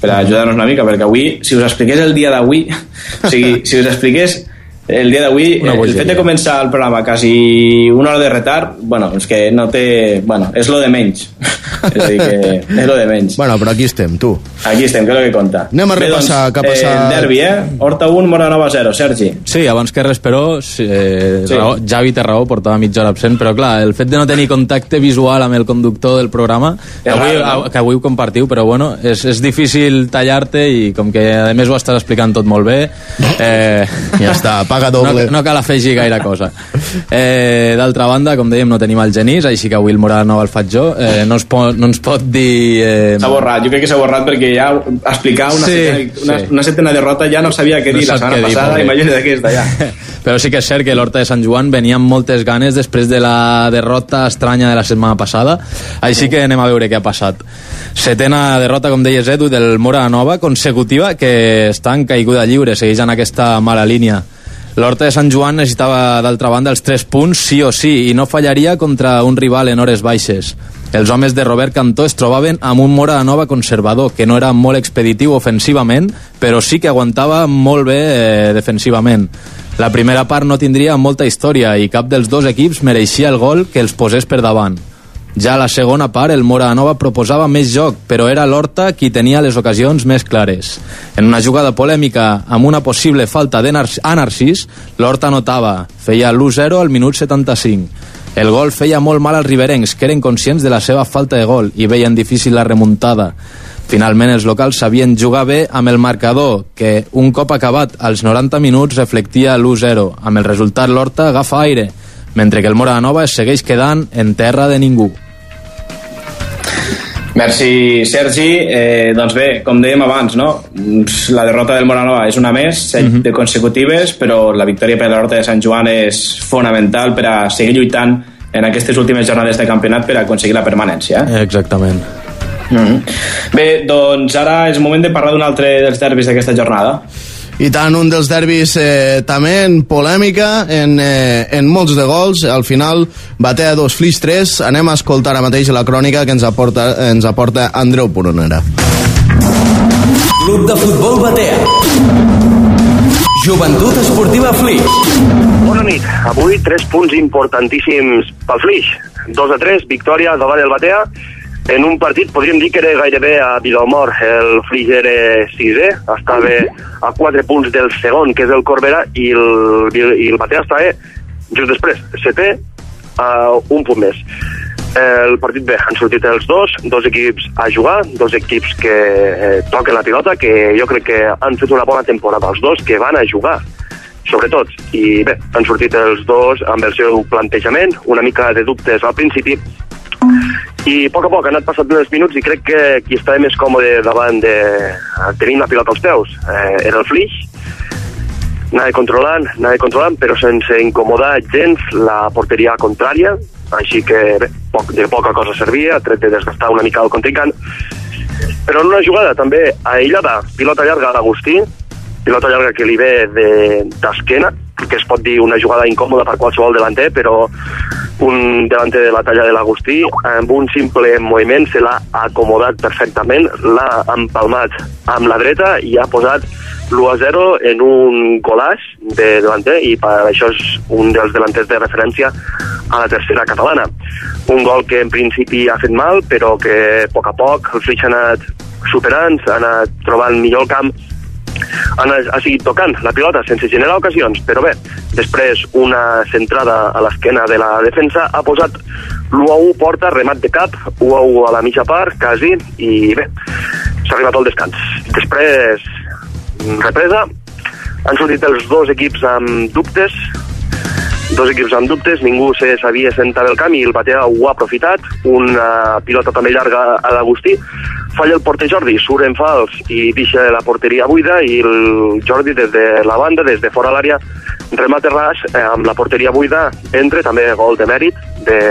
per a ajudar-nos una mica, perquè avui, si us expliqués el dia d'avui, o sigui, si us expliqués el dia d'avui, el fet de començar el programa quasi una hora de retard, bueno, és que no té... Bueno, és lo de menys. és a dir, que és lo de menys. Bueno, però aquí estem, tu. Aquí estem, que és el que compta. Anem a repassar Bé, doncs, què ha passat. Eh, derbi, eh? Horta 1, Mora Nova 0. Sergi. Sí, abans que res, però, eh, sí. raó, Javi té raó, portava mitja hora absent, però clar, el fet de no tenir contacte visual amb el conductor del programa, que avui, no? que avui ho compartiu, però bueno, és, és difícil tallar-te i com que a més ho estàs explicant tot molt bé... Eh... Ja està, paga doble. No, no cal afegir gaire cosa. Eh, D'altra banda, com dèiem, no tenim el Genís, així que avui el Morano el faig jo. Eh, no, es pot, no ens pot dir... Eh... S'ha borrat, jo crec que s'ha borrat perquè ja explicar una, Sí, setena, una, sí. una setena derrota ja no sabia què No dir la setmana dir, passada, imagina't aquesta ja. Però sí que és cert que l'Horta de Sant Joan venia amb moltes ganes després de la derrota estranya de la setmana passada, així que anem a veure què ha passat. Setena derrota, com deies Edu, del Mora Nova, consecutiva, que està en caiguda lliure, segueix en aquesta mala línia. L'Horta de Sant Joan necessitava, d'altra banda, els 3 punts sí o sí, i no fallaria contra un rival en hores baixes. Els homes de Robert Cantó es trobaven amb un Mora Nova conservador, que no era molt expeditiu ofensivament, però sí que aguantava molt bé eh, defensivament. La primera part no tindria molta història i cap dels dos equips mereixia el gol que els posés per davant. Ja a la segona part, el Mora Nova proposava més joc, però era l'Horta qui tenia les ocasions més clares. En una jugada polèmica amb una possible falta Narcís, l'Horta notava, feia l'1-0 al minut 75. El gol feia molt mal als riberencs, que eren conscients de la seva falta de gol i veien difícil la remuntada. Finalment, els locals sabien jugar bé amb el marcador, que un cop acabat als 90 minuts reflectia l'1-0. Amb el resultat, l'Horta agafa aire, mentre que el Mora Nova es segueix quedant en terra de ningú. Merci, Sergi. Eh, doncs bé, com dèiem abans, no? la derrota del Moranova és una més, set Mhm. de consecutives, però la victòria per la derrota de Sant Joan és fonamental per a seguir lluitant en aquestes últimes jornades de campionat per a aconseguir la permanència. Eh? Exactament. Mm -hmm. Bé, doncs ara és moment de parlar d'un altre dels derbis d'aquesta jornada. I tant, un dels derbis eh, també en polèmica, en, eh, en molts de gols. Al final, batea dos flix 3. Anem a escoltar ara mateix la crònica que ens aporta, ens aporta Andreu Poronera. Club de Futbol Batea. Joventut Esportiva Flix. Bona nit. Avui tres punts importantíssims pel Flix. 2 a 3, victòria davant el Batea. En un partit podríem dir que era gairebé a vida o mort. El Flix era sisè, estava a 4 punts del segon, que és el Corbera, i el, i el Batea estava just després, setè, a un punt més. El partit bé, han sortit els dos, dos equips a jugar, dos equips que eh, toquen la pilota, que jo crec que han fet una bona temporada, els dos que van a jugar sobretot. I bé, han sortit els dos amb el seu plantejament, una mica de dubtes al principi, i a poc a poc han anat passant els minuts i crec que qui estava més còmode davant de tenir la pilota als peus eh, era el Flix, anava controlant, anava controlant, però sense incomodar gens la porteria contrària, així que bé, poc, de poca cosa servia, tret de desgastar una mica el contrincant. Però en una jugada també aïllada, pilota llarga a l'Agustí, pilota llarga que li ve de- d'esquena, que es pot dir una jugada incòmoda per qualsevol delanter, però un delanter de la talla de l'Agustí, amb un simple moviment se l'ha acomodat perfectament, l'ha empalmat amb la dreta i ha posat l'1-0 en un golaç de delanter i per això és un dels delanters de referència a la tercera catalana. Un gol que en principi ha fet mal, però que a poc a poc el Flix ha anat superant, ha anat trobant millor el camp ha, anat- ha seguit tocant la pilota sense generar ocasions, però bé, després una centrada a l'esquena de la defensa ha posat l'1-1 porta, remat de cap, 1-1 a la mitja part, quasi, i bé, s'ha arribat al descans. Després, represa, han sortit els dos equips amb dubtes, dos equips amb dubtes, ningú se sabia sentar del camp i el Batea ho ha aprofitat, una pilota també llarga a l'Agustí, falla el porter Jordi, surt en fals i deixa la porteria buida i el Jordi des de la banda, des de fora l'àrea, remata ras eh, amb la porteria buida, entra també gol de mèrit de,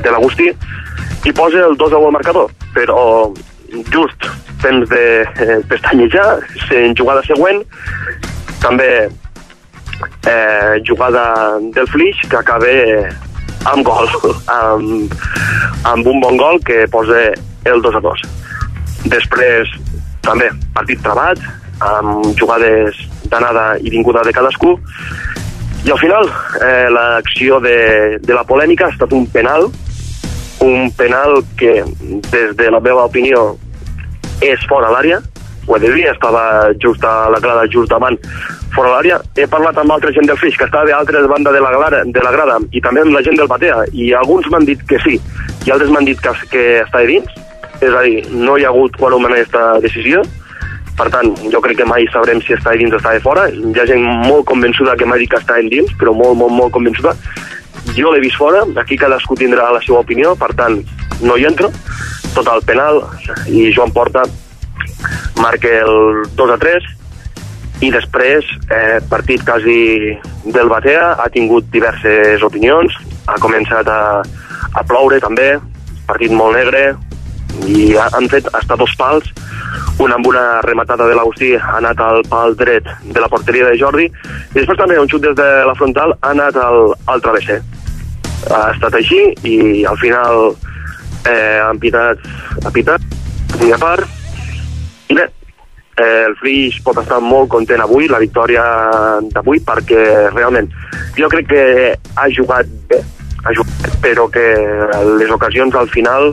de l'Agustí i posa el 2 a 1 al marcador, però just temps de eh, pestanyejar, en jugada següent, també eh, jugada del Flix que acaba amb gol, amb, amb un bon gol que posa el 2 a 2. Després, també, partit travat, amb jugades d'anada i vinguda de cadascú, i al final, eh, l'acció de, de la polèmica ha estat un penal, un penal que, des de la meva opinió, és fora l'àrea, ho he de dir, estava just a la grada, just davant, fora l'àrea. He parlat amb altra gent del Flix, que estava a altres banda de la, grada, de la grada, i també amb la gent del Batea, i alguns m'han dit que sí, i altres m'han dit que, que estava dins, és a dir, no hi ha hagut quòrum en aquesta decisió, Per tant, jo crec que mai sabrem si està dins o està de fora. Hi ha gent molt convençuda que m'ha dit que està dins, però molt, molt, molt convençuda. Jo l'he vist fora, aquí cadascú tindrà la seva opinió, per tant, no hi entro. Tot el penal, i Joan Porta marca el 2 a 3, i després, eh, partit quasi del Batea, ha tingut diverses opinions, ha començat a, a ploure també, partit molt negre, i ha, han fet hasta dos pals, un amb una rematada de l'Agustí ha anat al pal dret de la porteria de Jordi, i després també un xut des de la frontal ha anat al, al travesser. Ha estat així i al final eh, han pitat, ha pitat, punt a part, i bé, eh, el Flix pot estar molt content avui, la victòria d'avui, perquè realment jo crec que ha jugat bé, ha jugat però que les ocasions al final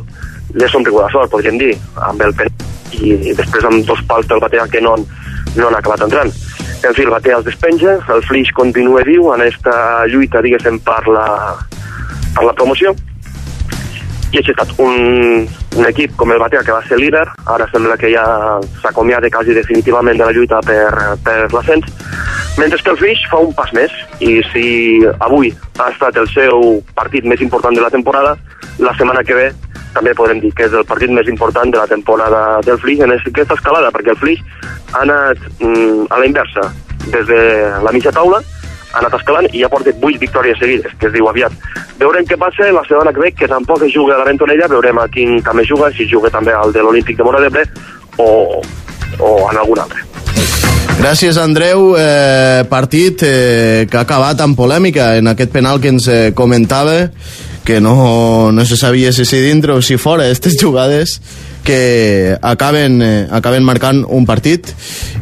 les són rigor de sort, podríem dir, amb el pen i després amb dos pals del Batea que no, no han acabat entrant. En fi, el Batea els despenja, el Flix continua viu en aquesta lluita, diguéssim, per la, per la promoció, i així ha estat un, un equip com el Batea que va ser líder, ara sembla que ja s'acomiada quasi definitivament de la lluita per, per l'ascens, mentre que el Flix fa un pas més i si avui ha estat el seu partit més important de la temporada, la setmana que ve també podrem dir que és el partit més important de la temporada del Flix en aquesta escalada, perquè el Flix ha anat mm, a la inversa, des de la mitja taula, ha anat escalant i ja porta 8 victòries seguides, que es diu aviat. Veurem què passa la setmana que ve, que tampoc es juga a la Ventonella, veurem a quin es juga, si juga també al de l'Olímpic de Mora d'Ebre o, o en algun altre. Gràcies, Andreu. Eh, partit eh, que ha acabat amb polèmica en aquest penal que ens eh, comentava que no, no se sabia si si dintre o si fora aquestes jugades que acaben, eh, acaben marcant un partit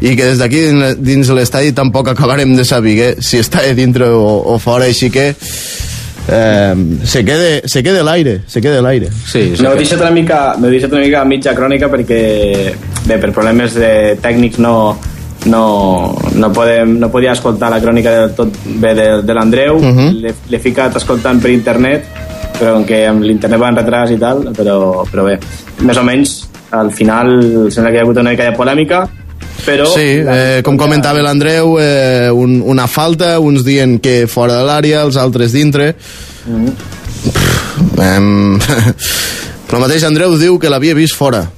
i que des d'aquí dins l'estadi tampoc acabarem de saber si està dintre o, o fora, així que eh, se quede, se quede l'aire se quede l'aire Sí, sí. M'heu deixat una mica, deixat una mica a mitja crònica perquè, bé, per problemes de tècnics no, no, no, podem, no podia escoltar la crònica del tot bé de, de l'Andreu, uh -huh. l'he ficat escoltant per internet, però com que amb l'internet va en retras i tal, però, però bé, més o menys, al final sembla que hi ha hagut una mica de polèmica, però... Sí, eh, com comentava l'Andreu, eh, un, una falta, uns dient que fora de l'àrea, els altres dintre. Mm -hmm. el mateix Andreu diu que l'havia vist fora.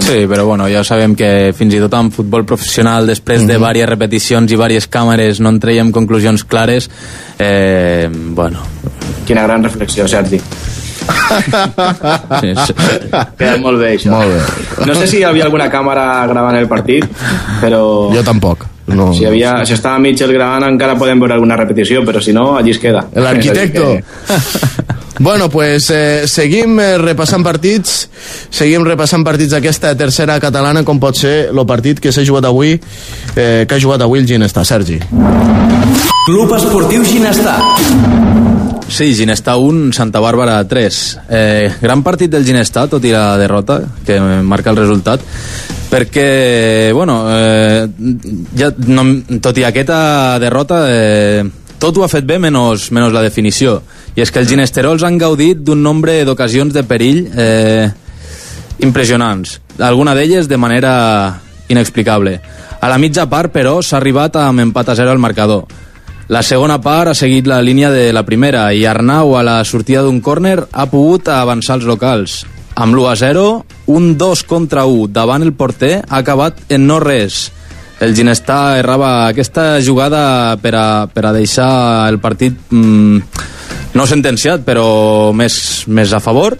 Sí, però bueno, ja sabem que fins i tot en futbol professional, després mm -hmm. de diverses repeticions i diverses càmeres, no en traiem conclusions clares. Eh, bueno... Quina gran reflexió, Sergi. Sí, sí. Queda molt bé, això. Molt bé. No sé si hi havia alguna càmera gravant el partit, però... Jo tampoc. No, Si, havia, si estava Mitchell gravant encara podem veure alguna repetició, però si no, allí es queda. L'arquitecto. Bueno, pues eh, seguim eh, repassant partits, seguim repassant partits d'aquesta tercera catalana, com pot ser el partit que s'ha jugat avui, eh, que ha jugat avui el Ginesta, Sergi. Club Esportiu Ginestar. Sí, Ginestà 1, Santa Bàrbara 3. Eh, gran partit del Ginestà, tot i la derrota, que marca el resultat, perquè, bueno, eh, ja, no, tot i aquesta derrota, eh, tot ho ha fet bé menys, menys la definició. I és que els ginesterols han gaudit d'un nombre d'ocasions de perill eh, impressionants, alguna d'elles de manera inexplicable. A la mitja part, però, s'ha arribat amb empat a 0 al marcador. La segona part ha seguit la línia de la primera i Arnau a la sortida d'un córner ha pogut avançar els locals. Amb l'1 a 0, un 2 contra 1 davant el porter ha acabat en no res. El Ginestà errava aquesta jugada per a, per a deixar el partit mm, no sentenciat, però més, més a favor.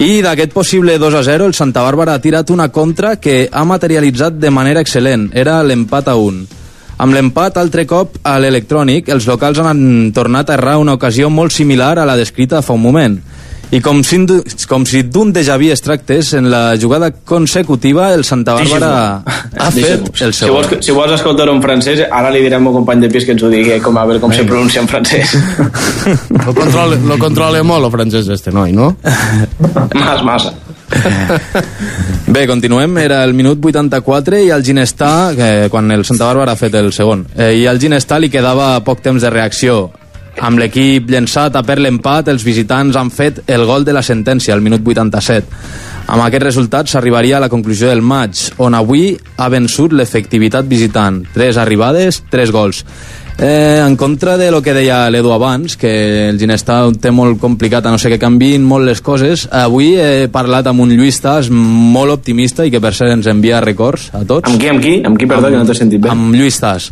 I d'aquest possible 2 a 0, el Santa Bàrbara ha tirat una contra que ha materialitzat de manera excel·lent. Era l'empat a 1. Amb l'empat, altre cop, a l'electrònic, els locals han tornat a errar una ocasió molt similar a la descrita fa un moment. I com si, com si d'un déjà vu es tractés, en la jugada consecutiva, el Santa Bàrbara ha fet el Si vols, si vols escoltar en francès, ara li direm al meu company de pis que ens ho digui, com a veure com se pronuncia en francès. Lo controla, lo controla molt, el francès, este noi, no? Mas, massa. Bé, continuem. Era el minut 84 i el Ginestà, eh, quan el Santa Bàrbara ha fet el segon, eh, i al Ginestà li quedava poc temps de reacció. Amb l'equip llençat a per l'empat, els visitants han fet el gol de la sentència, al minut 87. Amb aquest resultat s'arribaria a la conclusió del maig, on avui ha vençut l'efectivitat visitant. Tres arribades, tres gols. Eh, en contra de lo que deia l'Edu abans, que el Ginestà ho té molt complicat, a no ser que canvin molt les coses, avui he parlat amb un Lluís Tas molt optimista i que per cert ens envia records a tots. Amb qui, amb qui? Amb qui, perdó, amb, que no t'he sentit bé. Amb Lluís Tas.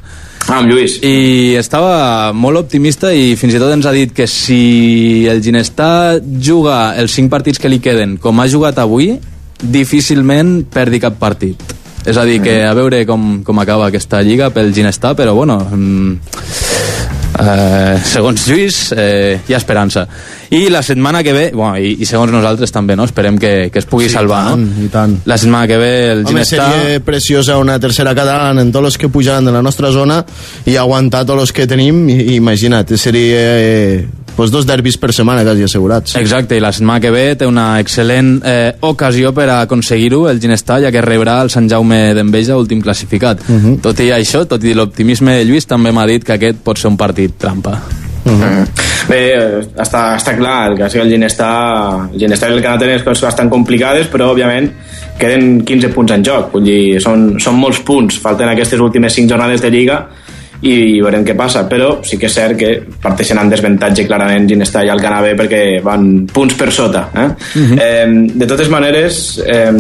Ah, amb Lluís. I estava molt optimista i fins i tot ens ha dit que si el Ginestà juga els cinc partits que li queden com ha jugat avui, difícilment perdi cap partit. És a dir, que a veure com, com acaba aquesta lliga pel Ginestà, però bueno... Mm, eh, segons Lluís, eh, hi ha esperança. I la setmana que ve, bueno, i, i segons nosaltres també, no? Esperem que, que es pugui Sí, salvar, tant, no? i tant. La setmana que ve el Home, seria preciosa una tercera catalana en tots els que pujaran de la nostra zona i aguantar tots els que tenim, i, imagina't, seria eh, pues dos derbis per setmana quasi assegurats. Exacte, i la setmana que ve té una excel·lent eh, ocasió per a aconseguir-ho el Ginestà, ja que rebrà el Sant Jaume d'Enveja, últim classificat. Uh -huh. Tot i això, tot i l'optimisme de Lluís, també m'ha dit que aquest pot ser un partit trampa. Mm. Bé, eh, està, està clar, el cas que el Ginestà, el Ginestà i el Canà tenen coses bastant complicades, però òbviament queden 15 punts en joc, vull dir, són, són molts punts, falten aquestes últimes 5 jornades de Lliga i veurem què passa, però sí que és cert que parteixen amb desavantatge clarament Ginestà i el Canabé perquè van punts per sota eh? Uh -huh. eh, de totes maneres eh,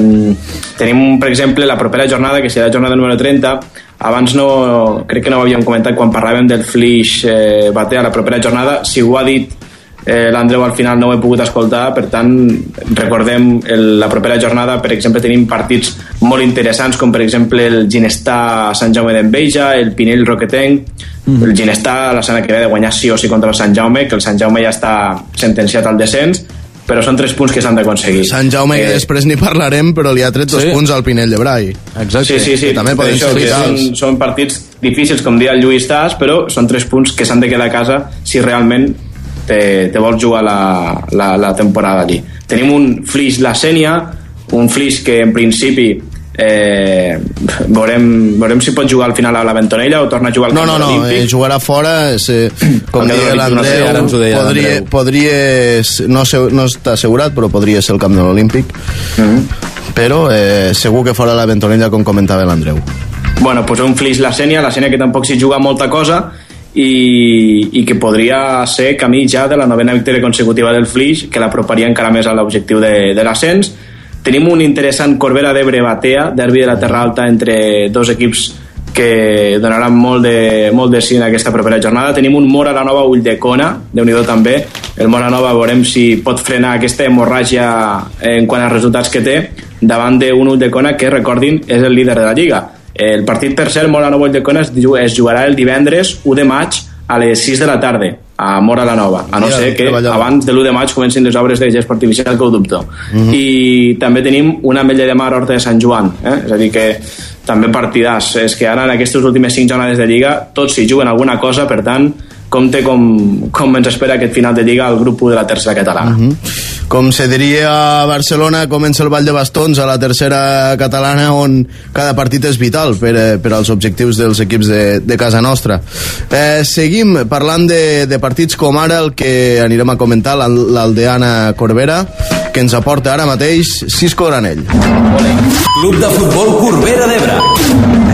tenim per exemple la propera jornada que serà la jornada número 30 abans no, crec que no ho havíem comentat quan parlàvem del Flix eh, Bate a la propera jornada, si ho ha dit eh, l'Andreu al final no ho he pogut escoltar per tant recordem el, la propera jornada per exemple tenim partits molt interessants com per exemple el Ginestà Sant Jaume d'Enveja el Pinell Roquetenc mm. el Ginestà la setmana que ve de guanyar sí o sí contra el Sant Jaume que el Sant Jaume ja està sentenciat al descens però són tres punts que s'han d'aconseguir Sant Jaume, eh, que després n'hi parlarem, però li ha tret dos Sí. punts al Pinell de Brai. Exacte. Sí, sí, sí. Que també poden això, ser que vitals. són, són partits difícils, com deia el Lluís Tas, però són tres punts que s'han de quedar a casa si realment te, te vols jugar la, la, la temporada allí. Tenim un Flix La Sènia, un Flix que en principi eh, veurem, veurem si pot jugar al final a la Ventonella o torna a jugar al No, Camp no, no, l'Olímpic. eh, jugarà fora, és, eh, com deia no l'Andreu, podria, podria, no, sé, no està assegurat, però podria ser el camp de l'Olímpic. Mhm. Però eh, segur que fora la Ventonella, com comentava l'Andreu. bueno, pues un Flix la Sènia, la Sènia que tampoc s'hi juga molta cosa i, i que podria ser camí ja de la novena victòria consecutiva del Flix que l'aproparia encara més a l'objectiu de, de l'ascens tenim un interessant Corbera d'Ebre Batea, derbi de la Terra Alta entre dos equips que donaran molt de, molt de sí en aquesta propera jornada. Tenim un Mora la Nova Ulldecona, de nhi també. El Mora Nova veurem si pot frenar aquesta hemorràgia en quant a resultats que té davant d'un Ulldecona que, recordin, és el líder de la Lliga. El partit, per cert, Mora Nova Ulldecona es, diu- es jugarà el divendres 1 de maig a les 6 de la tarda a Mora la Nova, a no ser que abans de l'1 de maig comencin les obres de gest artificial que ho dubto. I també tenim una ametlla de mar Horta de Sant Joan, eh? és a dir que també partidars. És que ara en aquestes últimes 5 jornades de Lliga tots s'hi juguen alguna cosa, per tant, compte com, com ens espera aquest final de Lliga al grup 1 de la tercera catalana. Mhm. Com se diria a Barcelona, comença el Vall de Bastons a la tercera catalana on cada partit és vital per, eh, per als objectius dels equips de, de casa nostra. Eh, seguim parlant de, de partits com ara el que anirem a comentar, l'Al- l'Aldeana Corbera, que ens aporta ara mateix Cisco Granell. Club de futbol Corbera d'Ebre.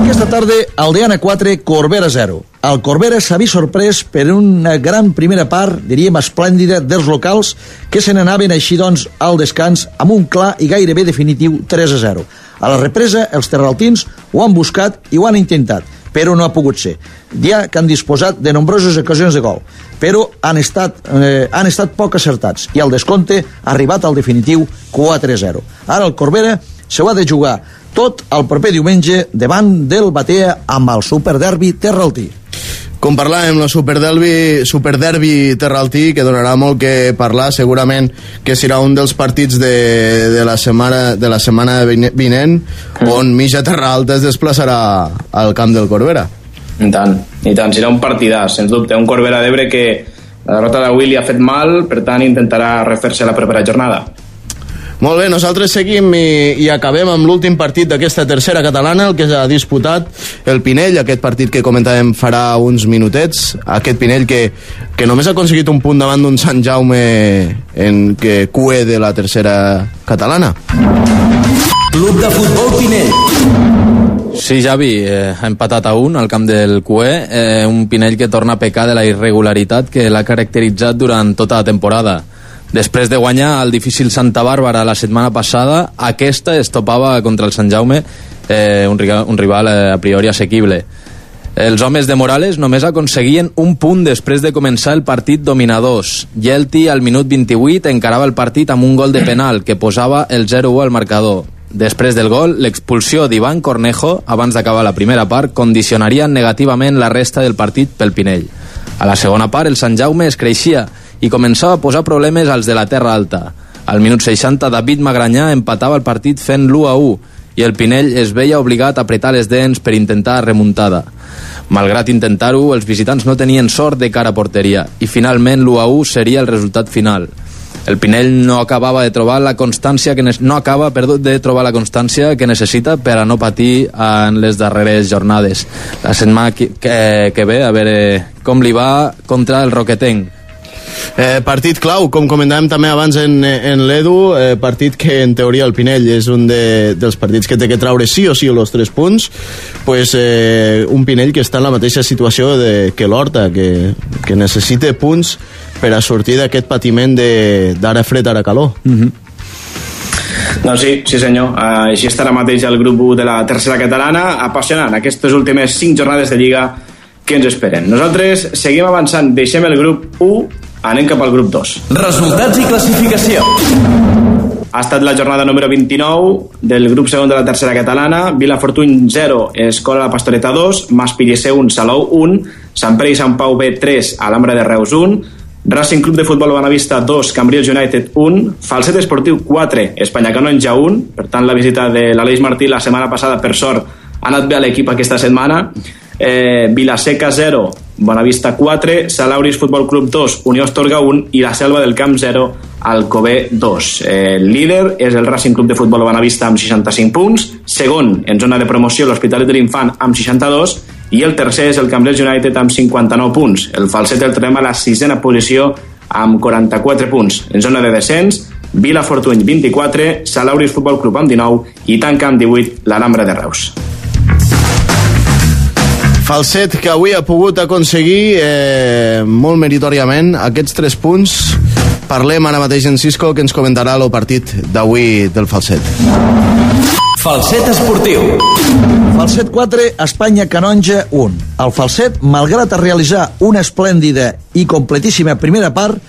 Aquesta tarda, Aldeana 4, Corbera 0. El Corbera s'ha vist sorprès per una gran primera part, diríem esplèndida, dels locals que se n'anaven així doncs al descans amb un clar i gairebé definitiu 3 a 0. A la represa, els terraltins ho han buscat i ho han intentat, però no ha pogut ser. Ja que han disposat de nombroses ocasions de gol, però han estat, eh, han estat poc acertats i el descompte ha arribat al definitiu 4 a 0. Ara el Corbera se ho ha de jugar tot el proper diumenge davant del Batea amb el Superderbi Terraltí. Com parlàvem, el Superderbi, Superderbi Terraltí, que donarà molt que parlar, segurament que serà un dels partits de, de, la, setmana, de la setmana vine- vinent, on Mitja Terra Alta es desplaçarà al camp del Corbera. I tant, i tant, serà un partidàs, sens dubte, un Corbera d'Ebre que la derrota d'avui li ha fet mal, per tant intentarà refer-se la propera jornada. Molt bé, nosaltres seguim i, i acabem amb l'últim partit d'aquesta tercera catalana, el que s'ha disputat el Pinell, aquest partit que comentàvem farà uns minutets, aquest Pinell que, que només ha aconseguit un punt davant d'un Sant Jaume en que cue de la tercera catalana. Club de Futbol Pinell. Sí, Javi, eh, ha empatat a un al camp del CUE, eh, un Pinell que torna a pecar de la irregularitat que l'ha caracteritzat durant tota la temporada. Després de guanyar el difícil Santa Bàrbara la setmana passada, aquesta es topava contra el Sant Jaume, eh, un, rival, un rival eh, a priori assequible. Els homes de Morales només aconseguien un punt després de començar el partit dominadors. Yelti, al minut 28, encarava el partit amb un gol de penal que posava el 0-1 al marcador. Després del gol, l'expulsió d'Ivan Cornejo, abans d'acabar la primera part, condicionaria negativament la resta del partit pel Pinell. A la segona part, el Sant Jaume es creixia i començava a posar problemes als de la Terra Alta. Al minut 60, David Magranyà empatava el partit fent l'1 a 1 i el Pinell es veia obligat a apretar les dents per intentar remuntada. Malgrat intentar-ho, els visitants no tenien sort de cara a porteria i finalment l'1 a 1 seria el resultat final. El Pinell no acabava de trobar la constància que no acaba, perdó, de trobar la constància que necessita per a no patir en les darreres jornades. La setmana que, que, que ve, a veure com li va contra el Roquetenc. Eh, partit clau, com comentàvem també abans en, en l'Edu, eh, partit que en teoria el Pinell és un de, dels partits que té que traure sí o sí els tres punts, pues, eh, un Pinell que està en la mateixa situació de, que l'Horta, que, que necessita punts per a sortir d'aquest patiment d'ara fred, ara calor. Mm -hmm. Doncs sí, sí senyor. Uh, així estarà mateix el grup 1 de la tercera catalana, apassionant aquestes últimes 5 jornades de Lliga que ens esperen. Nosaltres seguim avançant, deixem el grup 1 Anem cap al grup 2. Resultats i classificació. Ha estat la jornada número 29 del grup segon de la tercera catalana. Vilafortuny 0, Escola la Pastoreta 2, Mas Pillesser 1, Salou 1, Sant Pere i Sant Pau B 3, Alhambra de Reus 1, Racing Club de Futbol Bonavista 2, Cambrils United 1, Falset Esportiu 4, Espanya Canonja 1, per tant la visita de l'Aleix Martí la setmana passada, per sort, ha anat bé a l'equip aquesta setmana, eh, Vilaseca 0, Bonavista 4, Salauris Futbol Club 2, Unió Astorga 1 i la Selva del Camp 0, Alcobé 2. Eh, el líder és el Racing Club de Futbol Bonavista amb 65 punts, segon en zona de promoció l'Hospitalet de l'Infant amb 62 i el tercer és el Cambrils United amb 59 punts. El Falset el trobem a la sisena posició amb 44 punts. En zona de descens, Vila Fortuny 24, Salauris Futbol Club amb 19 i tanca amb 18 l'Alhambra de Reus. Falset que avui ha pogut aconseguir eh, molt meritoriament aquests tres punts parlem ara mateix en Cisco que ens comentarà el partit d'avui del Falset. Falset esportiu. Falset 4, Espanya Canonja 1 el Falset, malgrat a realitzar una esplèndida i completíssima primera part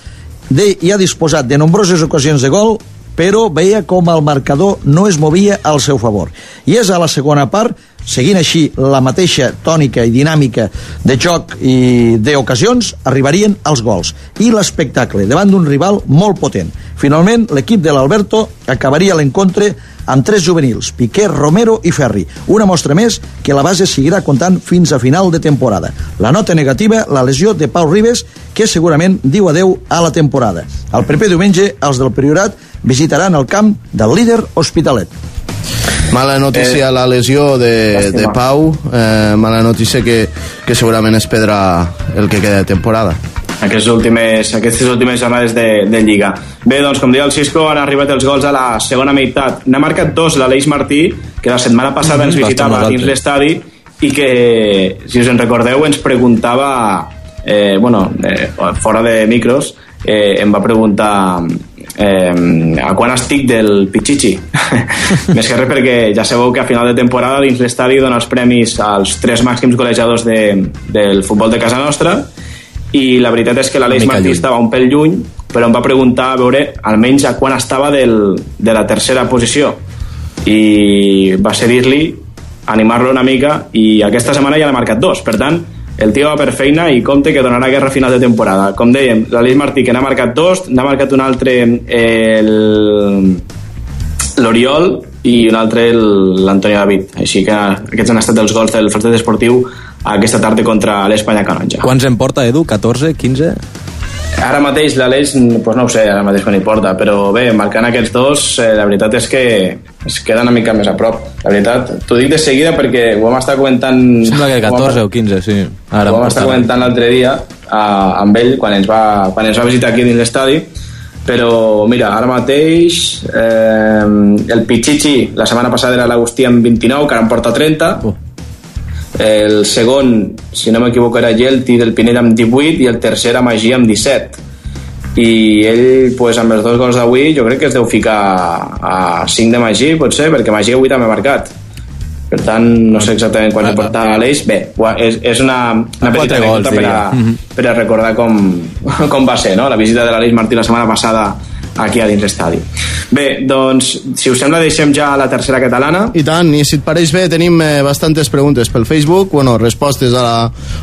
de, i ha disposat de nombroses ocasions de gol però veia com el marcador no es movia al seu favor. I és a la segona part, seguint així la mateixa tònica i dinàmica de joc i d'ocasions, arribarien els gols i l'espectacle davant d'un rival molt potent. Finalment, l'equip de l'Alberto acabaria l'encontre amb tres juvenils, Piqué, Romero i Ferri. Una mostra més que la base seguirà comptant fins a final de temporada. La nota negativa, la lesió de Pau Ribes, que segurament diu adeu a la temporada. El proper diumenge, els del Priorat visitaran el camp del líder Hospitalet. Mala notícia eh, la lesió de, de Pau, eh, mala notícia que, que segurament es perdrà el que queda de temporada aquestes últimes, aquestes últimes jornades de, de Lliga. Bé, doncs, com deia el Cisco, han arribat els gols a la segona meitat. N'ha marcat dos l'Aleix Martí, que la setmana passada ens visitava dins l'estadi i que, si us en recordeu, ens preguntava, eh, bueno, eh, fora de micros, eh, em va preguntar eh, a quan estic del Pichichi? Més que res perquè ja sabeu que a final de temporada dins l'estadi dona els premis als tres màxims golejadors de, del futbol de casa nostra i la veritat és que l'Aleix Martí lluny. estava un pèl lluny però em va preguntar a veure almenys a quan estava del, de la tercera posició. I va ser dir-li animar-lo una mica i aquesta setmana ja n'ha marcat dos. Per tant el tio va per feina i compte que donarà guerra final de temporada. Com dèiem, l'Aleix Martí que n'ha marcat dos, n'ha marcat un altre l'Oriol i un altre l'Antoni David. Així que aquests han estat els gols del Falset Esportiu aquesta tarda contra l'Espanya Canonja. Quants en porta, Edu? 14? 15? Ara mateix l'Aleix, pues no ho sé, ara mateix quan hi porta, però bé, marcant aquests dos, eh, la veritat és que es queda una mica més a prop. La veritat, t'ho dic de seguida perquè ho vam estar comentant... Sembla que 14 o 15, sí. Ara ho vam estar comentant l'altre dia a, amb ell quan ens, va, quan ens va visitar aquí dins l'estadi però mira, ara mateix eh, el Pichichi la setmana passada era l'Agustí amb 29 que ara en porta 30 uh. El segon, si no m'equivoco era Gelti del Pinell amb 18 i el tercer era Magí amb 17 i ell pues, amb els dos gols d'avui jo crec que es deu ficar a 5 de Magí potser, perquè Magí avui també ha marcat. Per tant no sé exactament quan ah, porta l'Eix. Bé, és, és una, una petita anècdota per, a, per a recordar com, com va ser no? la visita de l'Aleix Martí la setmana passada aquí a dins l'estadi. Bé, doncs, si us sembla, deixem ja la tercera catalana. I tant, i si et pareix bé, tenim eh, bastantes preguntes pel Facebook, bueno, respostes a la,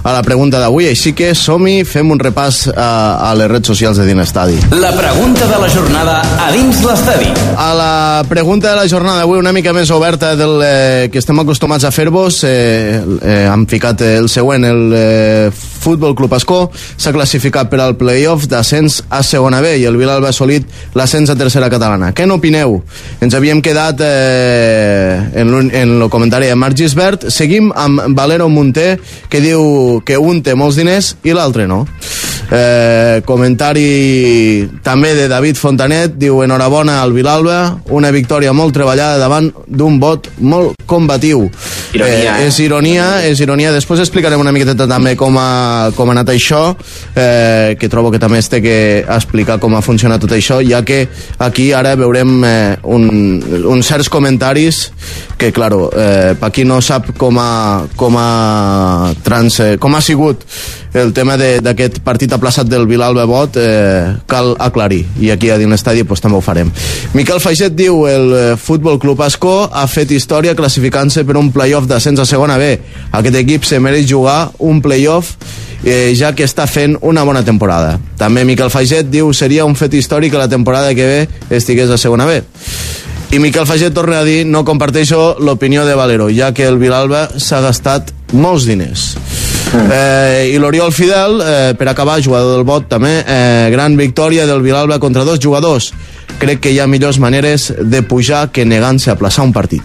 a la pregunta d'avui, així que som-hi, fem un repàs a, a les redes socials de dins l'estadi. La pregunta de la jornada a dins l'estadi. A la pregunta de la jornada d'avui, una mica més oberta del eh, que estem acostumats a fer-vos, eh, eh, hem ficat el següent, el eh, Futbol Club Escó s'ha classificat per al playoff d'ascens a segona B i el Vilalba ha assolit l'ascens a tercera catalana. Què n'opineu? Ens havíem quedat eh, en, en el comentari de Marc Gisbert. Seguim amb Valero Munter, que diu que un té molts diners i l'altre no. Eh, comentari també de David Fontanet, diu enhorabona al Vilalba, una victòria molt treballada davant d'un vot molt combatiu. Ironia, eh, eh? És ironia, és ironia. Després explicarem una miqueta també com ha, com ha anat això, eh, que trobo que també es té que explicar com ha funcionat tot això, ja que aquí ara veurem eh, un, uns certs comentaris que, claro, eh, per qui no sap com ha, com ha, trans, eh, com ha sigut el tema d'aquest partit aplaçat del Vilalba Bot eh, cal aclarir. I aquí a dins l'estadi pues, també ho farem. Miquel Faixet diu el eh, Futbol Club Ascó ha fet història classificant-se per un playoff d'ascens a segona B. Aquest equip se mereix jugar un playoff eh, ja que està fent una bona temporada. També Miquel Faixet diu seria un fet històric que la temporada que ve estigués a segona B. I Miquel Faget torna a dir no comparteixo l'opinió de Valero, ja que el Vilalba s'ha gastat molts diners. Eh, I l'Oriol Fidel, eh, per acabar, jugador del bot també, eh, gran victòria del Vilalba contra dos jugadors. Crec que hi ha millors maneres de pujar que negant-se a plaçar un partit.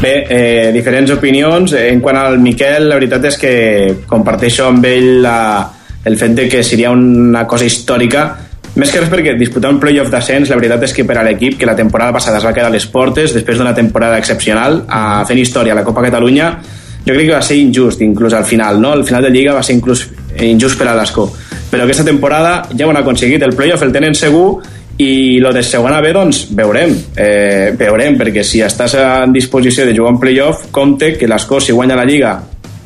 Bé, eh, diferents opinions. En quant al Miquel, la veritat és que comparteixo amb ell la, el fet de que seria una cosa històrica més que res perquè disputar un playoff d'ascens, la veritat és que per a l'equip que la temporada passada es va quedar a les portes, després d'una temporada excepcional, a fent història a la Copa Catalunya, jo crec que va ser injust, inclús al final, no? Al final de Lliga va ser inclús injust per a l'Escó. Però aquesta temporada ja ho han aconseguit, el playoff el tenen segur i lo de segona B, doncs, veurem. Eh, veurem, perquè si estàs en disposició de jugar un playoff, compte que l'Escó, si guanya la Lliga,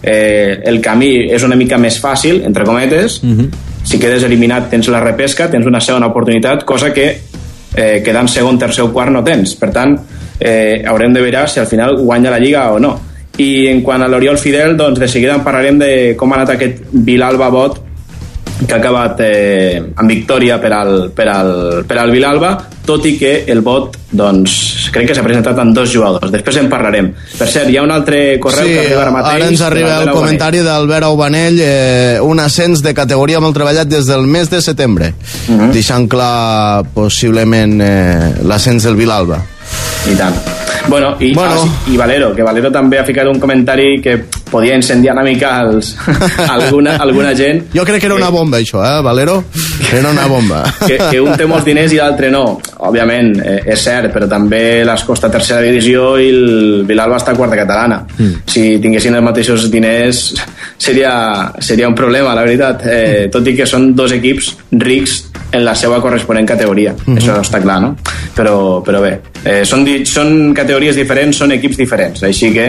eh, el camí és una mica més fàcil, entre cometes, mm -hmm si quedes eliminat tens la repesca, tens una segona oportunitat, cosa que eh, quedant segon, tercer o quart no tens. Per tant, eh, haurem de veure si al final guanya la Lliga o no. I en quant a l'Oriol Fidel, doncs de seguida en parlarem de com ha anat aquest Vilalba Bot que ha acabat eh, amb victòria per al, per, al, per al Vilalba, tot i que el vot doncs, crec que s'ha presentat amb dos jugadors. Després en parlarem. Per cert, hi ha un altre correu sí, que arriba ara mateix. ara ens arriba el comentari d'Albert Aubanell, eh, un ascens de categoria molt treballat des del mes de setembre, uh mhm. -huh. deixant clar possiblement eh, l'ascens del Vilalba. I tant. Bueno, i, bueno. Ah, i Valero, que Valero també ha ficat un comentari que podia incendiar una mica els, alguna, alguna gent. Jo crec que era una bomba, això, eh, Valero? Era una bomba. que, que un té molts diners i l'altre no. Òbviament, eh, és cert, però també les costa tercera divisió i el Vilalba està a quarta catalana. Mm. Si tinguessin els mateixos diners seria, seria un problema, la veritat. Eh, tot i que són dos equips rics en la seva corresponent categoria. Mm -hmm. Això està clar, no? Però, però bé, eh, són, són categories diferents, són equips diferents, així que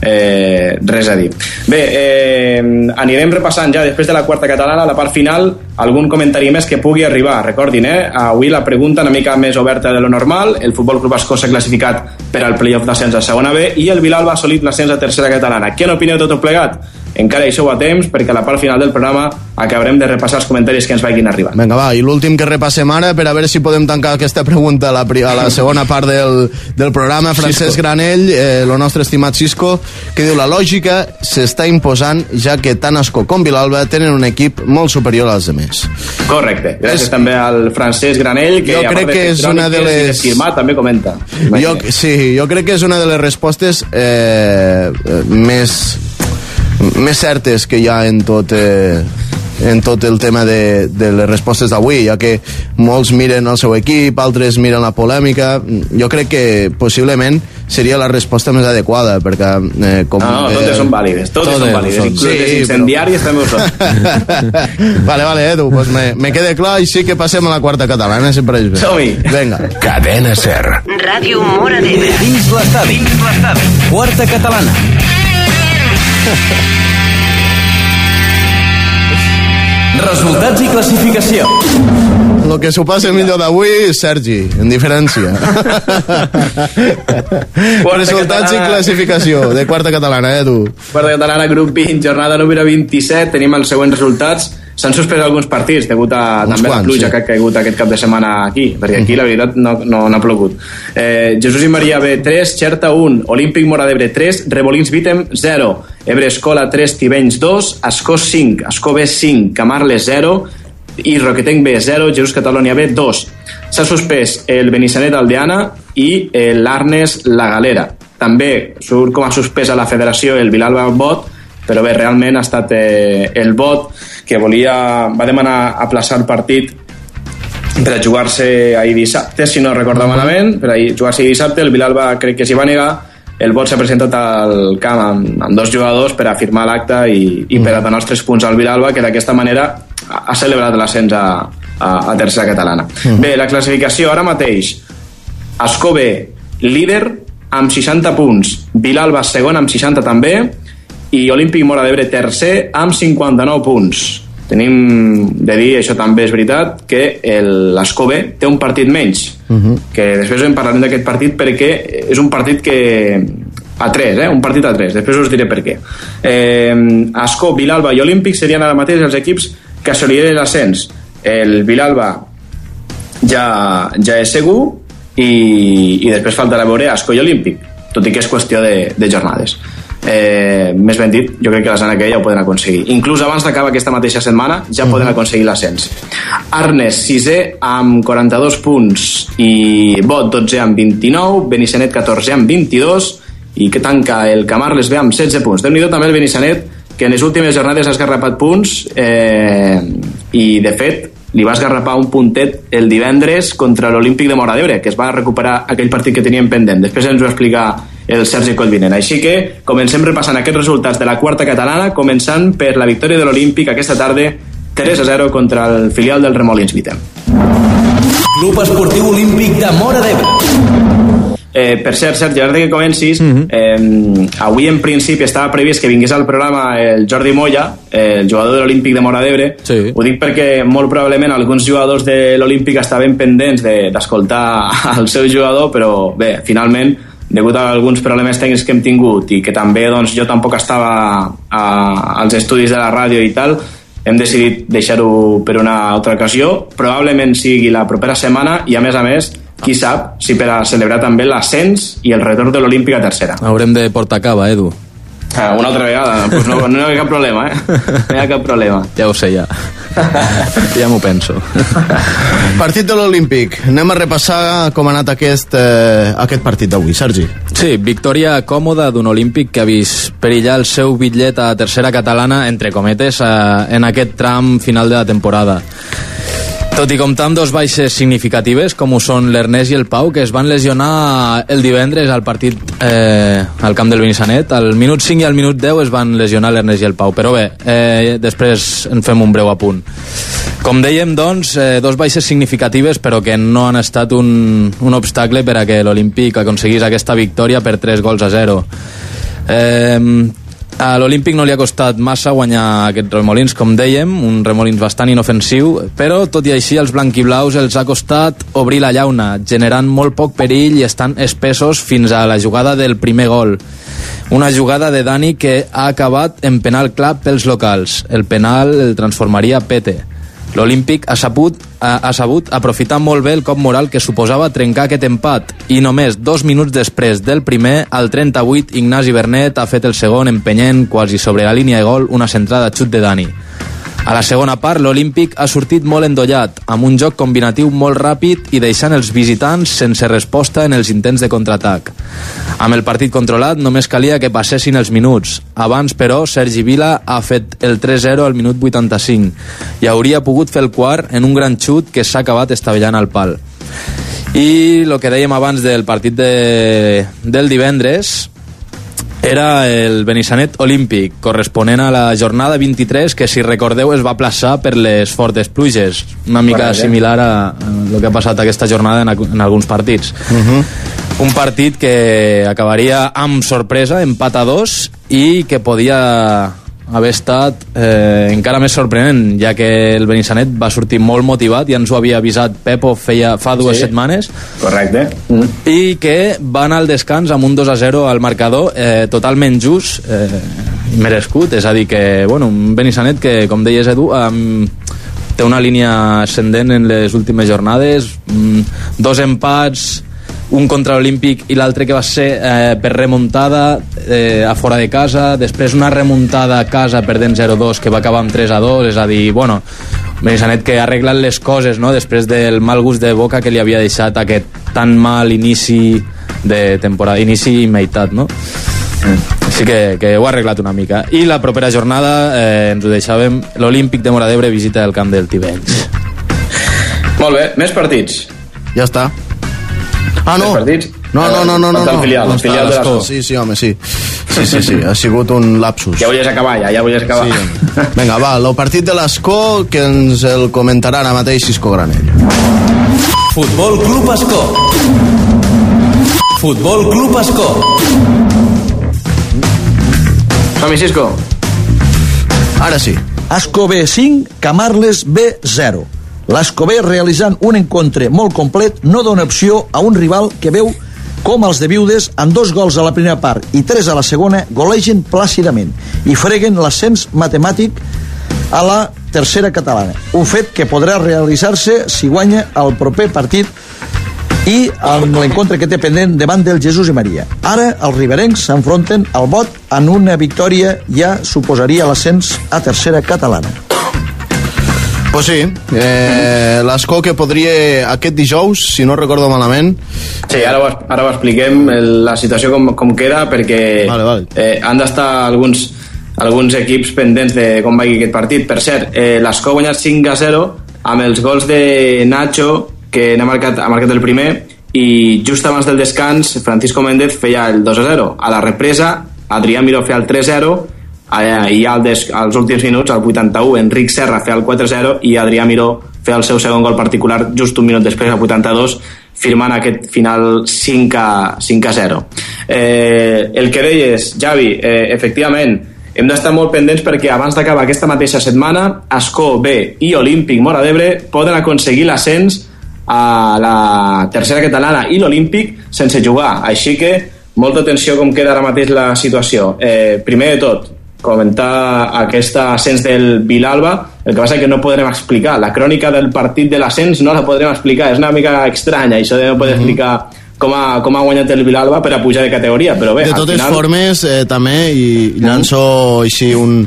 eh, res a dir. Bé, eh, anirem repassant ja després de la quarta catalana, la part final, algun comentari més que pugui arribar. Recordin, eh, avui la pregunta una mica més oberta de lo normal, el Futbol Club Bascó s'ha classificat per al playoff d'ascens a segona B i el Vilalba ha assolit l'ascens a tercera catalana. Què n'opineu de tot plegat? encara hi sou a temps perquè a la part final del programa acabarem de repassar els comentaris que ens vagin arribant. Vinga, va, i l'últim que repassem ara per a veure si podem tancar aquesta pregunta a la, a la segona part del, del programa, Francesc Cisco. Granell, eh, el nostre estimat Cisco, que diu la lògica s'està imposant ja que tant Ascó com Vilalba tenen un equip molt superior als demés. Correcte. Gràcies És- també al Francesc Granell, que Jo crec que és una de les- firmat, també comenta. Jo, sí, jo crec que és una de les respostes eh, eh, més, més certes que hi ha en tot, eh, en tot el tema de, de les respostes d'avui, ja que molts miren el seu equip, altres miren la polèmica. Jo crec que possiblement seria la resposta més adequada, perquè... Eh, com, No, no, totes eh, són vàlides, totes, totes són vàlides, són. inclús Sí, les però- incendiàries també ho són. vale, vale, Edu, pues me, me queda clar i sí que passem a la quarta catalana, sempre és bé. Som-hi. Vinga. Cadena Ser. Ràdio Mora d'Ebre. Dins l'estadi. Quarta catalana. Resultats i classificació. El que s'ho passa millor d'avui, Sergi, en diferència. Resultats i catalana. classificació de quarta catalana, Edu. Quarta catalana, grup 20, jornada número 27, tenim els següents resultats. S'han suspès alguns partits degut a Uns també la quants, pluja sí. que ha caigut aquest cap de setmana aquí, perquè aquí la veritat no, no, no ha plogut. Eh, Jesús i Maria B, 3, Xerta 1, Olímpic Mora d'Ebre 3, Rebolins Vitem 0, Ebre Escola 3, Tivenys 2, Escó 5, Escó B 5, Camarles 0, i Roquetenc B 0, Jesús Catalonia B 2. S'ha suspès el Benissanet Aldeana i l'Arnes La Galera. També surt com a suspès a la federació el Vilalba Bot, però bé, realment ha estat eh, el Bot que volia, va demanar aplaçar el partit per a jugar-se ahir dissabte, si no recordo malament, per a jugar-se ahir dissabte, el Vilalba crec que s'hi va negar, el Bot s'ha presentat al camp amb, amb dos jugadors per a firmar l'acte i, i per a donar els tres punts al Vilalba, que d'aquesta manera ha, celebrat l'ascens a, a, a tercera catalana. Bé, la classificació ara mateix, Escove, líder, amb 60 punts, Vilalba segon amb 60 també, i Olímpic Mora d'Ebre tercer amb 59 punts. Tenim de dir, això també és veritat, que el- l'Escove té un partit menys, que després en parlarem d'aquest partit perquè és un partit que a 3, eh? un partit a 3, després us diré per què. Eh, Escó, Vilalba i Olímpic serien ara mateix els equips que assolirien l'ascens. El Vilalba ja, ja és segur i, i després faltarà veure Ascó i Olímpic tot i que és qüestió de, de jornades eh, més ben dit, jo crec que la setmana que ve ja ho poden aconseguir. Inclús abans d'acabar aquesta mateixa setmana ja poden aconseguir l'ascens. Arnes, sisè, amb 42 punts i Bot, 12 amb 29, Benissanet, 14 amb 22 i que tanca el Camarles B amb 16 punts. déu nhi també el Benissanet, que en les últimes jornades ha esgarrapat punts eh, i, de fet, li va esgarrapar un puntet el divendres contra l'Olímpic de Mora d'Ebre, que es va recuperar aquell partit que tenien pendent. Després ens ho va explicar el Sergi Collvinent. Així que comencem repassant aquests resultats de la quarta catalana, començant per la victòria de l'Olímpic aquesta tarda 3 a 0 contra el filial del Remolins Vitem. Club Esportiu Olímpic de Mora d'Ebre. Eh, per cert, Sergi, abans de que comencis, eh, avui en principi estava previst que vingués al programa el Jordi Moya, eh, el jugador de l'Olímpic de Mora d'Ebre. Sí. Ho dic perquè molt probablement alguns jugadors de l'Olímpic estaven pendents de- d'escoltar el seu jugador, però bé, finalment, degut a alguns problemes tècnics que hem tingut i que també doncs, jo tampoc estava a, als estudis de la ràdio i tal, hem decidit deixar-ho per una altra ocasió. Probablement sigui la propera setmana i, a més a més, qui sap si per a celebrar també l'ascens i el retorn de l'Olímpic a tercera. Haurem de portar cava, Edu. Ah, una altra vegada, pues no, no hi ha cap problema, eh? No hi ha cap problema. Ja ho sé, ja. ja m'ho penso. Partit de l'Olímpic. Anem a repassar com ha anat aquest, eh, aquest partit d'avui, Sergi. Sí, victòria còmoda d'un olímpic que ha vist perillar el seu bitllet a tercera catalana, entre cometes, eh, en aquest tram final de la temporada. Tot i comptar amb dos baixes significatives, com ho són l'Ernest i el Pau, que es van lesionar el divendres al partit eh, al camp del Benissanet. Al minut 5 i al minut 10 es van lesionar l'Ernest i el Pau. Però bé, eh, després en fem un breu apunt. Com dèiem, doncs, eh, dos baixes significatives, però que no han estat un, un obstacle per a que l'Olímpic aconseguís aquesta victòria per 3 gols a 0. Eh, a l'Olímpic no li ha costat massa guanyar aquests remolins, com dèiem, un remolins bastant inofensiu, però tot i així als blanquiblaus els ha costat obrir la llauna, generant molt poc perill i estan espessos fins a la jugada del primer gol. Una jugada de Dani que ha acabat en penal clar pels locals. El penal el transformaria Pete. L'Olímpic ha, sabut, ha, ha sabut aprofitar molt bé el cop moral que suposava trencar aquest empat i només dos minuts després del primer, al 38, Ignasi Bernet ha fet el segon empenyent quasi sobre la línia de gol una centrada xut de Dani. A la segona part, l'Olímpic ha sortit molt endollat, amb un joc combinatiu molt ràpid i deixant els visitants sense resposta en els intents de contraatac. Amb el partit controlat només calia que passessin els minuts. Abans, però, Sergi Vila ha fet el 3-0 al minut 85 i hauria pogut fer el quart en un gran xut que s'ha acabat estavellant al pal. I el que dèiem abans del partit de, del divendres, era el Benissanet Olímpic, corresponent a la jornada 23, que si recordeu es va plaçar per les fortes pluges, una mica Correcte. similar a, el que ha passat aquesta jornada en, en alguns partits. Uh -huh. Un partit que acabaria amb sorpresa, empat a dos, i que podia haver estat eh, encara més sorprenent, ja que el Benissanet va sortir molt motivat, ja ens ho havia avisat Pepo feia, fa dues Sí. setmanes, Correcte. Mm. i que va anar al descans amb un 2 a 0 al marcador eh, totalment just eh, i merescut, és a dir que bueno, un Benissanet que com deies Edu um, té una línia ascendent en les últimes jornades mm, dos empats un contra l'Olímpic i l'altre que va ser eh, per remuntada eh, a fora de casa, després una remuntada a casa perdent 0-2 que va acabar amb 3-2, és a dir, bueno Benissanet que ha arreglat les coses no? després del mal gust de boca que li havia deixat aquest tan mal inici de temporada, inici i meitat, no? Així que, que ho ha arreglat una mica. I la propera jornada eh, ens ho deixàvem, l'Olímpic de Mora d'Ebre visita el camp del Tivenys. Molt bé, més partits. Ja està. Ah, no. No, no, no, no, no, no. Filial, no, filial de. Sí, sí, home, sí. Sí, sí, sí, ha sigut un lapsus. Ja volies acabar, ja, ja volies acabar. Sí. Vinga, va, el partit de l'Escó, que ens el comentarà ara mateix Cisco Granell. Futbol Club Escó. Futbol Club Escó. Som-hi, Cisco. Ara sí. Asco B5, Camarles B0. L'Escobé realitzant un encontre molt complet, no dona opció a un rival que veu com els de Viudes, amb dos gols a la primera part i tres a la segona, golegen plàcidament i freguen l'ascens matemàtic a la tercera catalana. Un fet que podrà realitzar-se si guanya el proper partit i amb l'encontre que té pendent davant del Jesús i Maria. Ara els riberencs s'enfronten al vot en una victòria ja suposaria l'ascens a tercera catalana. Pues sí, eh, l'Escó que podria aquest dijous, si no recordo malament, Sí, ara ho, ara ho expliquem la situació com, com queda perquè Vale, vale. Eh, han d'estar alguns, alguns equips pendents de com vagi aquest partit. Per cert, eh, l'Escó ha guanyat 5 a 0 amb els gols de Nacho que n'ha marcat, ha marcat el primer i just abans del descans Francisco Méndez feia el 2 a 0. A la represa Adrià Miró feia el 3 a 0 eh, i al des, als últims minuts, al 81, Enric Serra feia el 4-0 i Adrià Miró feia el seu segon gol particular just un minut després, al 82, firmant aquest final 5 a, 5 a 0. Eh, el que deies, Javi, eh, efectivament, hem d'estar molt pendents perquè abans d'acabar aquesta mateixa setmana, Escó B i Olímpic Mora d'Ebre poden aconseguir l'ascens a la tercera catalana i l'Olímpic sense jugar. Així que molta atenció com queda ara mateix la situació. Eh, primer de tot, comentar aquest ascens del Vilalba, el que passa que no podrem explicar. La crònica del partit de l'ascens no la podrem explicar. És una mica estranya, això de no poder explicar com ha, com ha guanyat el Vilalba per a pujar de categoria, però bé, de totes final... formes, eh, també, i llanço així un,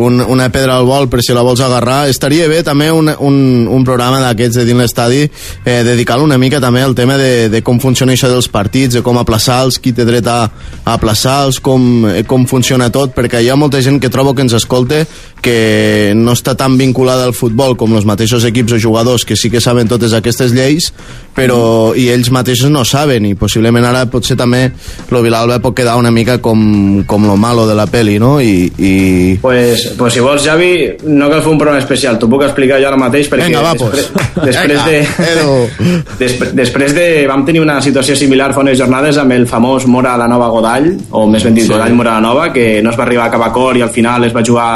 un, una pedra al vol per si la vols agarrar, estaria bé també un, un, un programa d'aquests de dins l'estadi eh, dedicar-lo una mica també al tema de, de com funciona això dels partits, de com aplaçar-los, qui té dret a, a aplaçar-los, com, eh, com funciona tot, perquè hi ha molta gent que trobo que ens escolte que no està tan vinculada al futbol com els mateixos equips o jugadors que sí que saben totes aquestes lleis, però i ells mateixos no saben i possiblement ara potser també lo Vilalba pot quedar una mica com, com lo malo de la peli, no? I, i... Pues, pues si vols, Javi, no cal fer un programa especial, t'ho puc explicar jo ara mateix perquè Vinga, va, després, pues. després de... Edu. Després, després de... Vam tenir una situació similar fa unes jornades amb el famós Mora la Nova Godall, o més ben dit Sí. Godall Mora la Nova, que no es va arribar a cap acord i al final es va jugar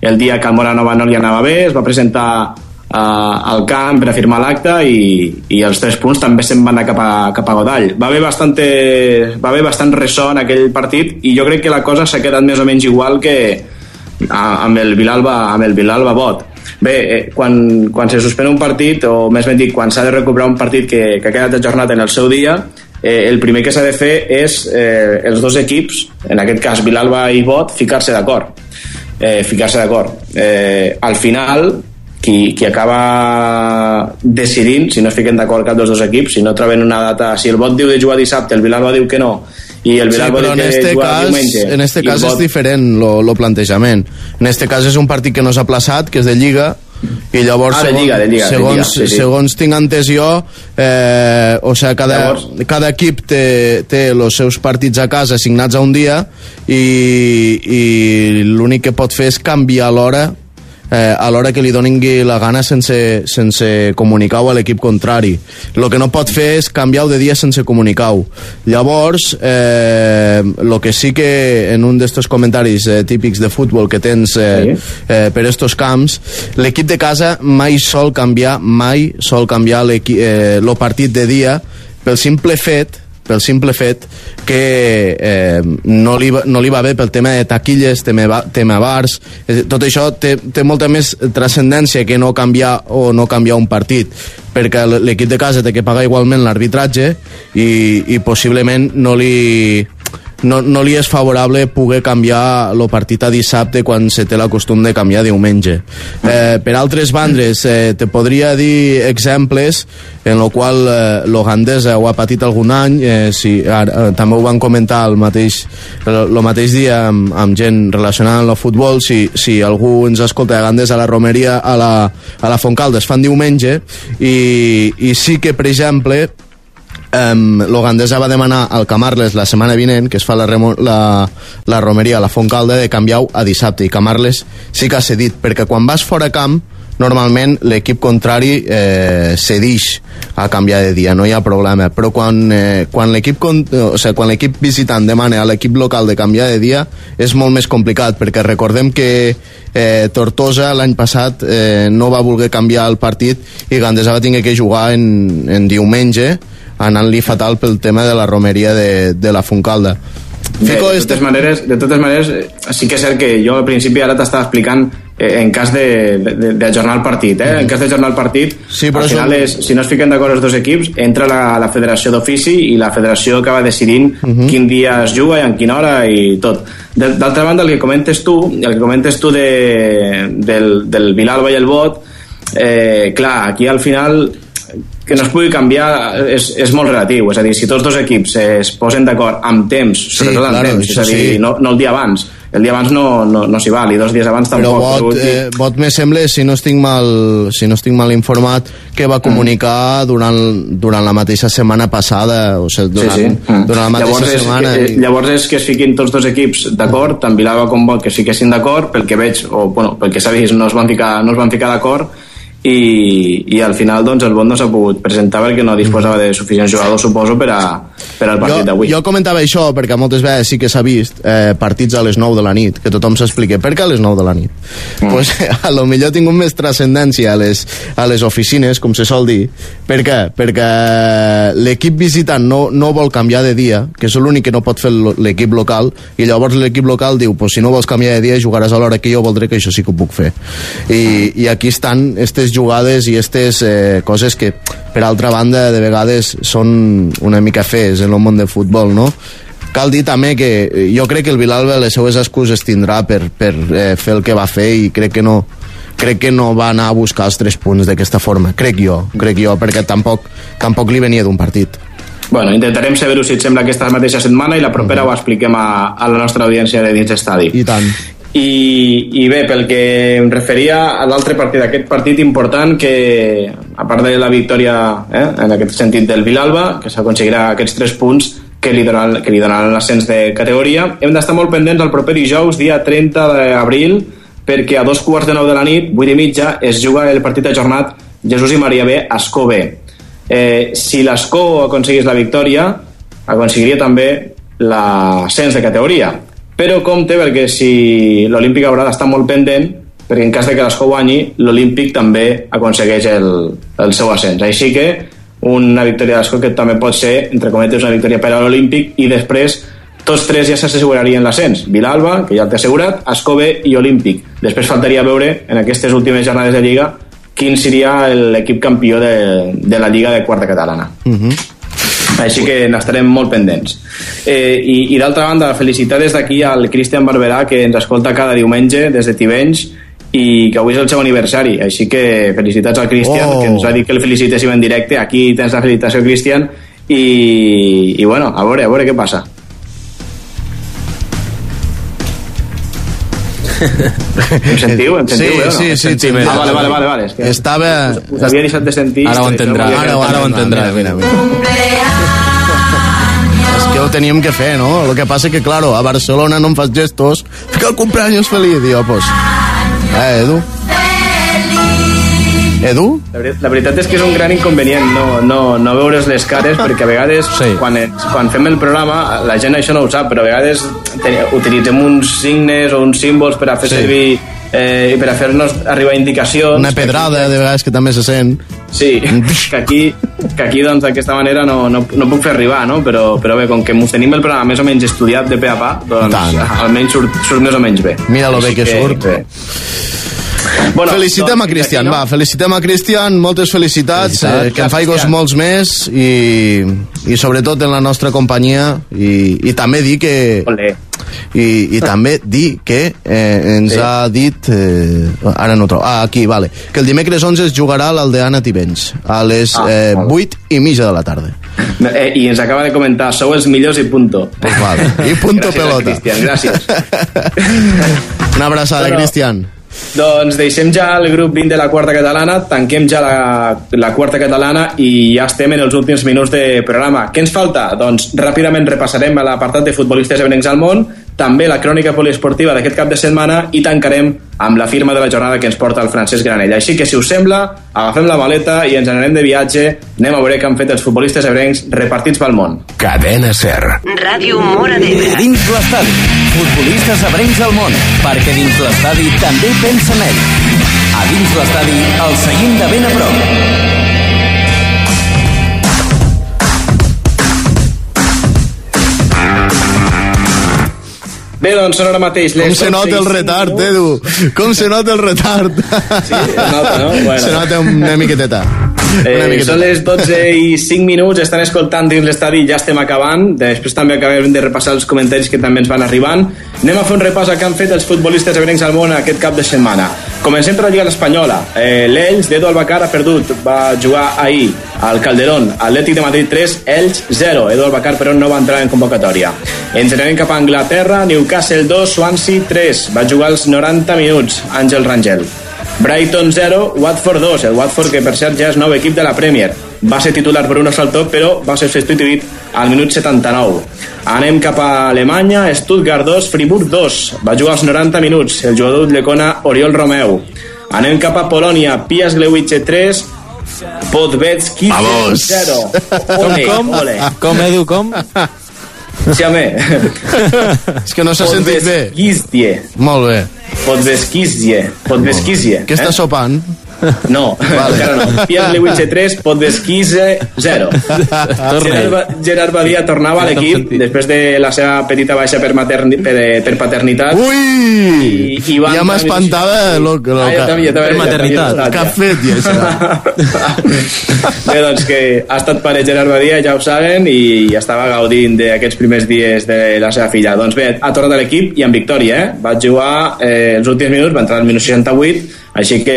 el dia que al Mora Nova no li anava bé, es va presentar uh, al camp per a firmar l'acte i, i els tres punts també se'n van anar cap a, cap a Godall. Va haver, bastante, va haver bastant ressò en aquell partit i jo crec que la cosa s'ha quedat més o menys igual que a, amb el Vilalba, amb el Vilalba Bot. Bé, eh, quan, quan se suspèn un partit, o més ben dit, quan s'ha de recuperar un partit que, que ha quedat ajornat en el seu dia, eh, el primer que s'ha de fer és eh, els dos equips, en aquest cas Vilalba i Bot, ficar-se d'acord. Eh, ficar-se d'acord. Eh, al final, qui, qui acaba decidint, si no es fiquen d'acord cap dels dos equips, si no troben una data, si el Bot diu de jugar dissabte, el Vilalba diu que no, i el Sí, Vilalba però diu que este jugar cas, diumenge. en este cas és Bot- diferent lo, lo plantejament. En este cas és un partit que no s'ha plaçat, que és de Lliga, i llavors, Ah, de Lliga, de Lliga, de segons, Lliga, sí, sí. segons tinc entès jo, eh, o sigui, cada, Llavors- cada equip té, té els seus partits a casa assignats a un dia i, i l'únic que pot fer és canviar l'hora eh, a l'hora que li donin la gana sense, sense comunicar-ho a l'equip contrari. El que no pot fer és canviar-ho de dia sense comunicar-ho. Llavors, eh, lo que sí que en un d'estos comentaris eh, típics de futbol que tens eh, eh, per estos camps, l'equip de casa mai sol canviar, mai sol canviar l'equi- eh, partit de dia pel simple fet pel simple fet que eh, no, li, va- no li va bé pel tema de taquilles, tema, tema bars, tot això té, té molta més transcendència que no canviar o no canviar un partit, perquè l'equip de casa té que pagar igualment l'arbitratge i, i possiblement no li, no, no li és favorable poder canviar el partit a dissabte quan se té la costum de canviar diumenge. Eh, per altres bandes, eh, te podria dir exemples en el qual eh, l'Ogandesa ho ha patit algun any, eh, si, ara, eh, també ho van comentar el mateix, el, mateix dia amb, amb gent relacionada amb el futbol, si, si algú ens escolta de Gandesa a la Romeria, a la, a la Fontcalda es fan diumenge, i, i sí que, per exemple, Um, L'Ogandesa va demanar al Camarles la setmana vinent, que es fa la, remo, la, la romeria a la Fontcalda, de canviar-ho a dissabte. I Camarles sí que ha cedit, perquè quan vas fora camp, normalment l'equip contrari eh, cedix a canviar de dia, no hi ha problema. Però quan, eh, quan l'equip o sigui, quan l'equip visitant demana a l'equip local de canviar de dia, és molt més complicat, perquè recordem que eh, Tortosa l'any passat eh, no va voler canviar el partit i Gandesa va tenir que jugar en, en diumenge anant-li fatal pel tema de la romeria de, de la Fontcalda. Bé, de, totes maneres, de totes maneres, eh, sí que és cert que jo al principi ara t'estava explicant eh, en cas de- de- d'ajornar el partit, eh? En cas d'ajornar el partit, Sí, al final, és, si no es fiquen d'acord els dos equips, entra la, la federació d'ofici i la federació acaba decidint Mhm. quin dia es juga i en quina hora i tot. De- D'altra banda, el que comentes tu, el que comentes tu de, del, del Vilalba i el Bot, eh, clar, aquí al final que no es pugui canviar és, és molt relatiu, és a dir, si tots dos equips es posen d'acord amb temps, sobretot amb claro, temps, és a dir, sí. no, no el dia abans, el dia abans no, no, no s'hi val, i dos dies abans Però tampoc. Bot, eh, Bot me sembla, si no estic mal, si no estic mal informat, que va comunicar durant, durant la mateixa setmana passada, o sigui, durant, sí, sí. Mm. durant la mateixa llavors és, setmana. que, i- llavors és que es fiquin tots dos equips d'acord, tant Vilava com Bot que es fiquessin d'acord, pel que veig, o bueno, pel que s'ha vist, no es van ficar, no es van ficar d'acord, i, i al final doncs, el Bot no s'ha pogut presentar perquè no disposava de suficients jugadors, suposo, per, a, per al partit jo, d'avui. jo comentava això perquè moltes vegades sí que s'ha vist eh, partits a les 9 de la nit, que tothom s'explica per què a les 9 de la nit? Mm. Pues, a lo millor ha tingut més transcendència a les, a les oficines, com se sol dir. Per què? Perquè l'equip visitant no, no vol canviar de dia, que és l'únic que no pot fer l'equip local, i llavors l'equip local diu, pues, si no vols canviar de dia jugaràs a l'hora que jo voldré que això sí que ho puc fer. I, i aquí estan aquestes jugades i aquestes eh, coses que, per altra banda, de vegades són una mica fees en el món del futbol, no? Cal dir també que eh, jo crec que el Vilalba les seues excuses tindrà per, per eh, fer el que va fer i crec que no crec que no va anar a buscar els tres punts d'aquesta forma, crec jo, crec jo, perquè tampoc, tampoc li venia d'un partit. Bueno, intentarem saber-ho si et sembla aquesta mateixa setmana i la propera ho expliquem a, a la nostra audiència de dins estadi. I tant. I, I bé, pel que em referia a l'altre partit, aquest partit important que, a part de la victòria eh, en aquest sentit del Vilalba, que s'aconseguirà aquests tres punts que li donaran, que li donaran l'ascens de categoria, hem d'estar molt pendents el proper dijous, dia 30 d'abril, perquè a dos quarts de nou de la nit, vuit i mitja, es juga el partit ajornat Jesús i Maria B. Escó B. Eh, si l'Escó aconseguís la victòria, aconseguiria també l'ascens de categoria. Però compte perquè si l'Olímpic haurà d'estar molt pendent perquè en cas de que l'Escó guanyi, l'Olímpic també aconsegueix el, el seu ascens. Així que una victòria d'Escó que també pot ser, entre cometes, una victòria per a l'Olímpic i després tots tres ja s'assegurarien l'ascens. Vilalba, que ja el té assegurat, Escove i Olímpic. Després faltaria veure, en aquestes últimes jornades de Lliga, quin seria l'equip campió de, de la Lliga de quarta catalana. Uh -huh. Així que n'estarem molt pendents. Eh, I i d'altra banda, felicitar des d'aquí al Cristian Barberà, que ens escolta cada diumenge des de Tivenys, i que avui és el seu aniversari. Així que felicitats al Cristian, Oh. que ens va dir que el felicitéssim en directe. Aquí tens la felicitació, Cristian. I, i bueno, a veure, a veure què passa. Em sentiu? Em sentiu Sí, bé no? sí, sí, sí. Ah, vale, vale, vale. vale. Que Estava... us, us havia deixat de sentir. Ara ho entendrà, Ara, ara, ara ho entendrà. Mira, mira, mira. És que ho teníem que fer, no? Lo que passa que, claro, a Barcelona no em fas gestos. Fica el cumpleaños feliz. Diu, pues... Eh, Edu? Edu? La, veri- la veritat és que és un gran inconvenient no, no, no veure's les cares perquè a vegades Sí. quan, ens, quan fem el programa la gent això no ho sap però a vegades utilitzem uns signes o uns símbols per a fer Sí. servir eh, per a fer-nos arribar indicacions Una pedrada, de vegades, que també se sent. Sí, que aquí, que aquí doncs d'aquesta manera no, no, no puc fer arribar, no? Però, però bé, com que mos tenim el programa més o menys estudiat de pe a pa, doncs Tant. almenys surt, surt més o menys bé. Mira lo bé Així que surt. Bé. Bueno, felicitem doncs, a Cristian, aquí, va, felicitem a Cristian, moltes felicitats, Felicitats. eh, que en faigos molts més i, i sobretot en la nostra companyia i, i també dir que Olé. i, i també dir que eh, ens Sí. ha dit eh, ara no trobo, ah, aquí, vale que el dimecres 11 es jugarà a l'Aldeana Tivenys a les Ah, eh, molt bé. 8 i mitja de la tarda Eh, I ens acaba de comentar, sou els millors i punto. pues vale. i punto Gràcies, pelota Cristian, gràcies. una abraçada, Bueno. Cristian Doncs deixem ja el grup 20 de la quarta catalana, tanquem ja la, la quarta catalana i ja estem en els últims minuts de programa. Què ens falta? Doncs ràpidament repassarem l'apartat de futbolistes ebrencs al món, també la crònica poliesportiva d'aquest cap de setmana i tancarem amb la firma de la jornada que ens porta el Francesc Granell. Així que, si us sembla, agafem la maleta i ens n'anem de viatge. Anem a veure què han fet els futbolistes ebrencs repartits pel món. Cadena Ser. Ràdio Mora d'Ebre. Dins l'estadi, futbolistes ebrencs al món, perquè dins l'estadi també pensa en ell. A dins l'estadi el seguim de ben a prop. Bé, doncs són ara mateix les com se 12 nota el retard. Edu com se nota el retard Sí, es nota, no? Bueno. se nota una miqueteta una Eh, són les 12 i 5 minuts, estan escoltant dins l'estadi, ja estem acabant. Després també acabem de repassar els comentaris que també ens van arribant. Anem a fer un repàs al que han fet els futbolistes ebrencs al món aquest cap de setmana. Comencem per la Lliga Espanyola. Eh, L'Ells d'Edu Albacar ha perdut, va jugar ahir al Calderón, Atlètic de Madrid 3, Ells 0. Edu Albacar, però, no va entrar en convocatòria. Anem cap a Anglaterra, Newcastle 2, Swansea 3. Va jugar els 90 minuts, Àngel Rangel. Brighton 0, Watford 2. El Watford, que per cert ja és nou equip de la Premier. Va ser titular Bruno Saltó, però va ser substituït al minut 79. Anem cap a Alemanya, Stuttgart 2, Friburg 2. Va jugar als 90 minuts, el jugador d'Utllecona, Oriol Romeu. Anem cap a Polònia, Pias Glewice 3, Podbetski Vamos. 0. Com, Ole, com? ole. Com, Edu, com? Sí, home. és que no s'ha sentit bé Podbeskizje. molt bé Podbeskizje. Podbeskizje. què està sopant? No, Vale. encara no. Pias Lewiche 3, Podbeskise 0. Gerard, Gerard Badia tornava a l'equip després de la seva petita baixa per, materni, per, per paternitat. ui I- i van- ja m'espantava lo, lo, Ah, jo també, jo també, per maternitat. que ha estat, fet ja, això. Bé, doncs que ha estat pare Gerard Badia, ja ho saben, i estava gaudint d'aquests primers dies de la seva filla. Doncs bé, ha tornat a l'equip i amb victòria, eh? Va jugar eh, els últims minuts, va entrar al minut 68, així que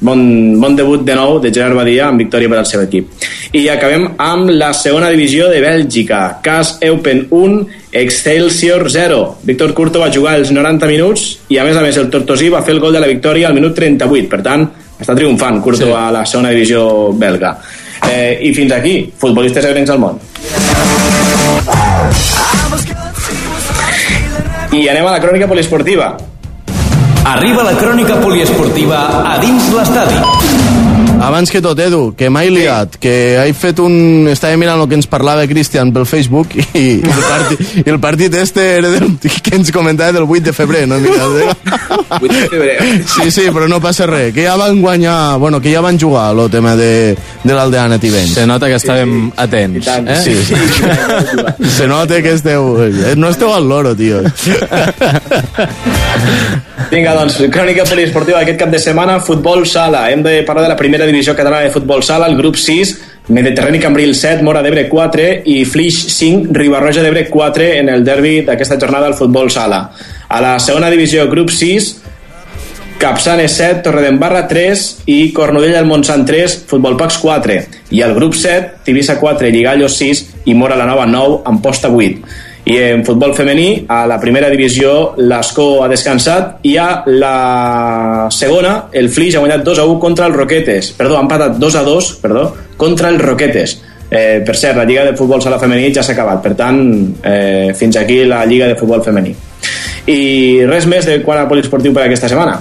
bon, bon debut de nou de Gerard Badia amb victòria per al seu equip. I acabem amb la segona divisió de Bèlgica. Cas Eupen 1, Excelsior 0. Víctor Curto va jugar els 90 minuts i a més a més el Tortosí va fer el gol de la victòria al minut 38. Per tant, està triomfant Curto sí. a la segona divisió belga. Eh, I fins aquí, futbolistes ebrencs al món. I anem a la crònica poliesportiva. Arriba la crònica poliesportiva a dins l'estadi. Abans que tot, Edu, que m'he liat, que he fet un... Estava mirant el que ens parlava Cristian pel Facebook i, i, el, partit, i el partit este era del, que ens comentava del 8 de febrer, no? Mira, 8 de febrer. Sí, sí, però no passa res, que ja van guanyar, bueno, que ja van jugar el tema de, de l'Aldeana Tivens. Se nota que estàvem atents. tant, Eh? Sí, sí. Se nota que esteu... No esteu al loro, tio. Vinga, doncs, crònica poliesportiva d'aquest cap de setmana, futbol sala. Hem de parlar de la primera divisió catalana de futbol sala, el grup 6, Mediterrani Cambril 7, Mora d'Ebre 4 i Flix 5, Ribarroja d'Ebre 4 en el derbi d'aquesta jornada al futbol sala. A la segona divisió, grup 6, Capçanes 7, Torredembarra 3 i Cornudella del Montsant 3, Futbol Pax 4. I al grup 7, Tivissa 4, Lligallos 6 i Mora la Nova 9, Amposta 8. I en futbol femení, a la primera divisió, l'Escó ha descansat i a la segona, el Flix ha guanyat 2 a 1 contra el Roquetes. Perdó, ha empatat 2 a 2, perdó, contra el Roquetes. Eh, per cert, la Lliga de Futbol Sala Femení ja s'ha acabat, per tant, eh, fins aquí la Lliga de Futbol Femení. I res més de quant a poliesportiu per aquesta setmana.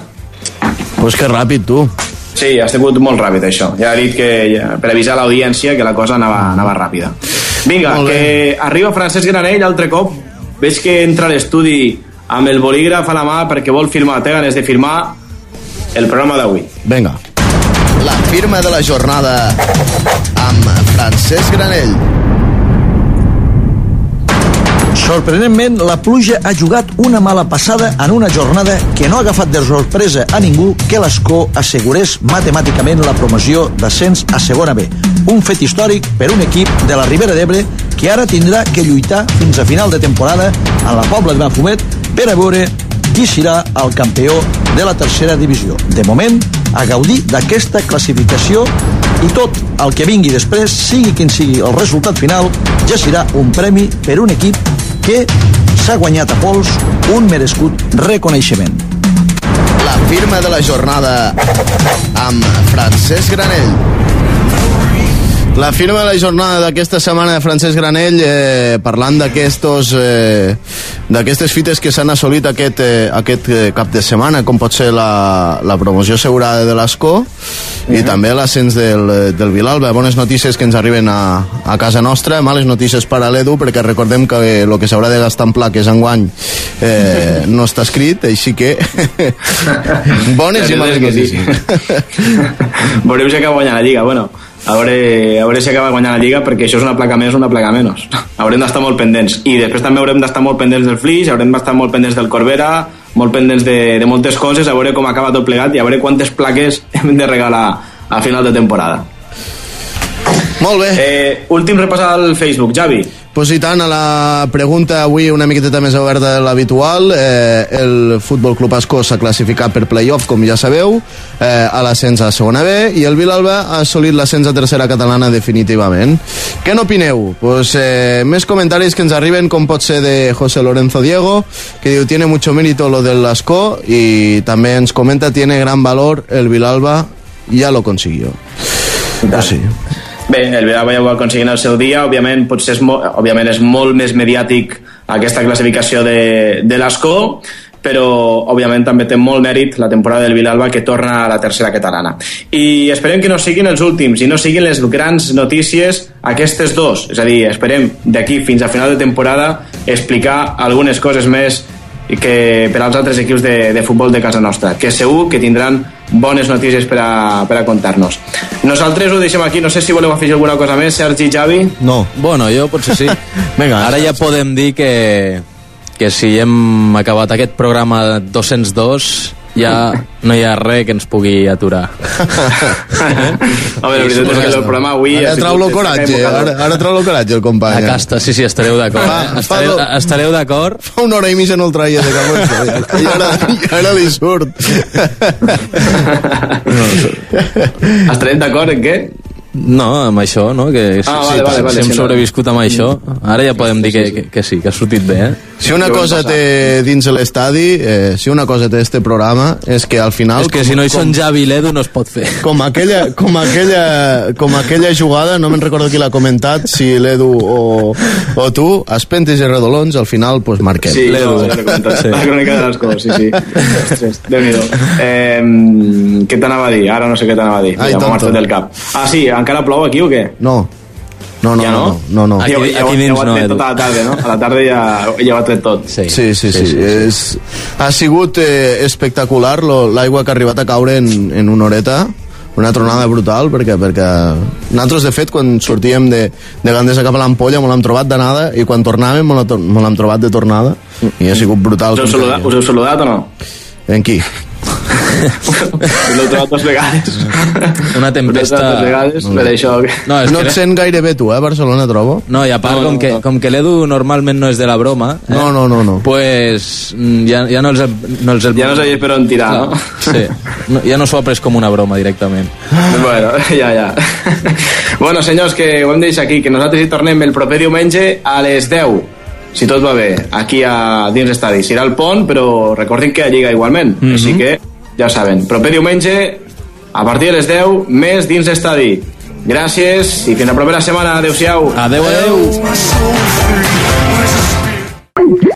Pues que ràpid, tu. Sí, ha estat molt ràpid això. Ja he dit que ja, per avisar l'audiència que la cosa anava, anava ràpida. Vinga, que arriba Francesc Granell altre cop. Veig que entra a l'estudi amb el bolígraf a la mà perquè vol firmar, té ganes de firmar el programa d'avui. Vinga. La firma de la jornada amb Francesc Granell. Sorprenentment, la pluja ha jugat una mala passada en una jornada que no ha agafat de sorpresa a ningú que l'Escó assegurés matemàticament la promoció d'ascens a segona B. Un fet històric per un equip de la Ribera d'Ebre que ara tindrà que lluitar fins a final de temporada a la Pobla de Mafumet per a veure qui serà el campió de la tercera divisió. De moment, a gaudir d'aquesta classificació i tot el que vingui després, sigui quin sigui el resultat final, ja serà un premi per un equip que s'ha guanyat a pols un merescut reconeixement. La firma de la jornada amb Francesc Granell. La firma de la jornada d'aquesta setmana de Francesc Granell eh, parlant d'aquestos eh, d'aquestes fites que s'han assolit aquest, eh, aquest eh, cap de setmana com pot ser la, la promoció assegurada de l'Escó i també l'ascens del, del Vilalba. Bones notícies que ens arriben a, a casa nostra males notícies per a l'Edu perquè recordem que el que s'haurà de gastar en plaques enguany eh, no està escrit així que bones i males notícies. Veurem si acaba guanyant la Lliga. Bueno, a veure, a veure si acaba guanyant la Lliga perquè això és una placa més o una placa menys. haurem d'estar molt pendents. I després també haurem d'estar molt pendents del Flix, haurem d'estar molt pendents del Corbera, molt pendents de, de moltes coses, a veure com acaba tot plegat i a veure quantes plaques hem de regalar a final de temporada. molt bé Eh, últim repàs al Facebook, Javi. Pues i tant, a la pregunta avui una miqueta més oberta de l'habitual. Eh, el Futbol Club Ascó s'ha classificat per playoff, com ja sabeu, eh, a l'ascens a segona B, i el Vilalba ha assolit l'ascens a tercera catalana definitivament. Què n'opineu? Pues, eh, més comentaris que ens arriben, com pot ser de José Lorenzo Diego, que diu, tiene mucho mérito lo del Ascó, i també ens comenta, tiene gran valor el Vilalba, ya lo consiguió. Pues sí. Bé, el Villarreal ho va aconseguir en el seu dia, òbviament, potser és, mo òbviament és molt més mediàtic aquesta classificació de, de l'Escó, però òbviament també té molt mèrit la temporada del Vilalba que torna a la tercera catalana. I esperem que no siguin els últims i no siguin les grans notícies aquestes dos. És a dir, esperem d'aquí fins a final de temporada explicar algunes coses més que per als altres equips de, de futbol de casa nostra, que segur que tindran bones notícies per a, per a contar-nos. Nosaltres ho deixem aquí, no sé si voleu afegir alguna cosa més, Sergi, Javi. No. Bueno, jo potser sí. Vinga, Ara ja podem dir que, que si hem acabat aquest programa 202 ja no hi ha res que ens pugui aturar. A veure, la veritat és que el programa avui... Ara trau està coratge, ara, ara trau lo coratge el A company. casta, sí, sí, estareu d'acord. Eh? Estareu, estareu d'acord? Fa una hora i mitja no el traia de cap i ara, i ara li surt. Estarem d'acord en què? No, amb això, no? Que Ah, vale, vale, vale, si hem sí, no. sobreviscut amb això, ara ja podem dir que, que, que sí, que ha sortit bé, eh? Si una cosa té dins l'estadi, eh, si una cosa té este programa, és que al final... És que com- si no hi com- són Javi i l'Edu no es pot fer. com aquella, com aquella, com aquella jugada, no me'n recordo qui l'ha comentat, si l'Edu o, o tu, espentes i redolons, al final, pues, marquem. Sí, L'Edu. no, ja. Sí. La crònica de les coses, sí, sí. Ostres, Déu-n'hi-do. Eh, què t'anava a dir? Ara no sé què t'anava a dir. Ai, ja m'ho has tonto. del cap. Ah, sí, encara plou aquí o què? No. No, no, Ja no, no? no, no. no. Aquí- ja, ja, aquí ja, dins ho ha no, tret Edu. tota la tarda, no? A la tarda ja, ja ho ha tret tot. Sí, Sí, sí, sí. sí, És, ha sigut eh, espectacular lo- l'aigua que ha arribat a caure en, en una horeta una tronada brutal perquè, perquè nosaltres de fet quan sortíem de, de Gandesa cap a l'Ampolla me l'hem trobat d'anada i quan tornàvem me l'hem trobat de tornada i ha sigut brutal Us heu, saludat, us heu saludat o no? en qui? Us l'heu trobat dues vegades. Una tempesta- dues vegades, per això... que- No, és no que... et sent gaire bé tu, eh, Barcelona, trobo? No, i a part, No, no, com, que, no. com que l'Edu normalment no és de la broma, eh, No, no, no, no. pues mm, ja, ja no els... No els Ja no sabia per on tirar, no? Sí, no, ja no s'ho ha pres com una broma directament. Bueno, ja, ja. bueno, senyors, que ho hem de deixar aquí, que nosaltres hi tornem el proper diumenge a les 10, si tot va bé, aquí a dins l'estadi. Serà el pont, però recordin que hi ha Lliga igualment, Mhm. així que ja ho saben. Proper diumenge, a partir de les 10, més dins l'estadi. Gràcies i fins la propera setmana. Adéu-siau. Adeu, adeu.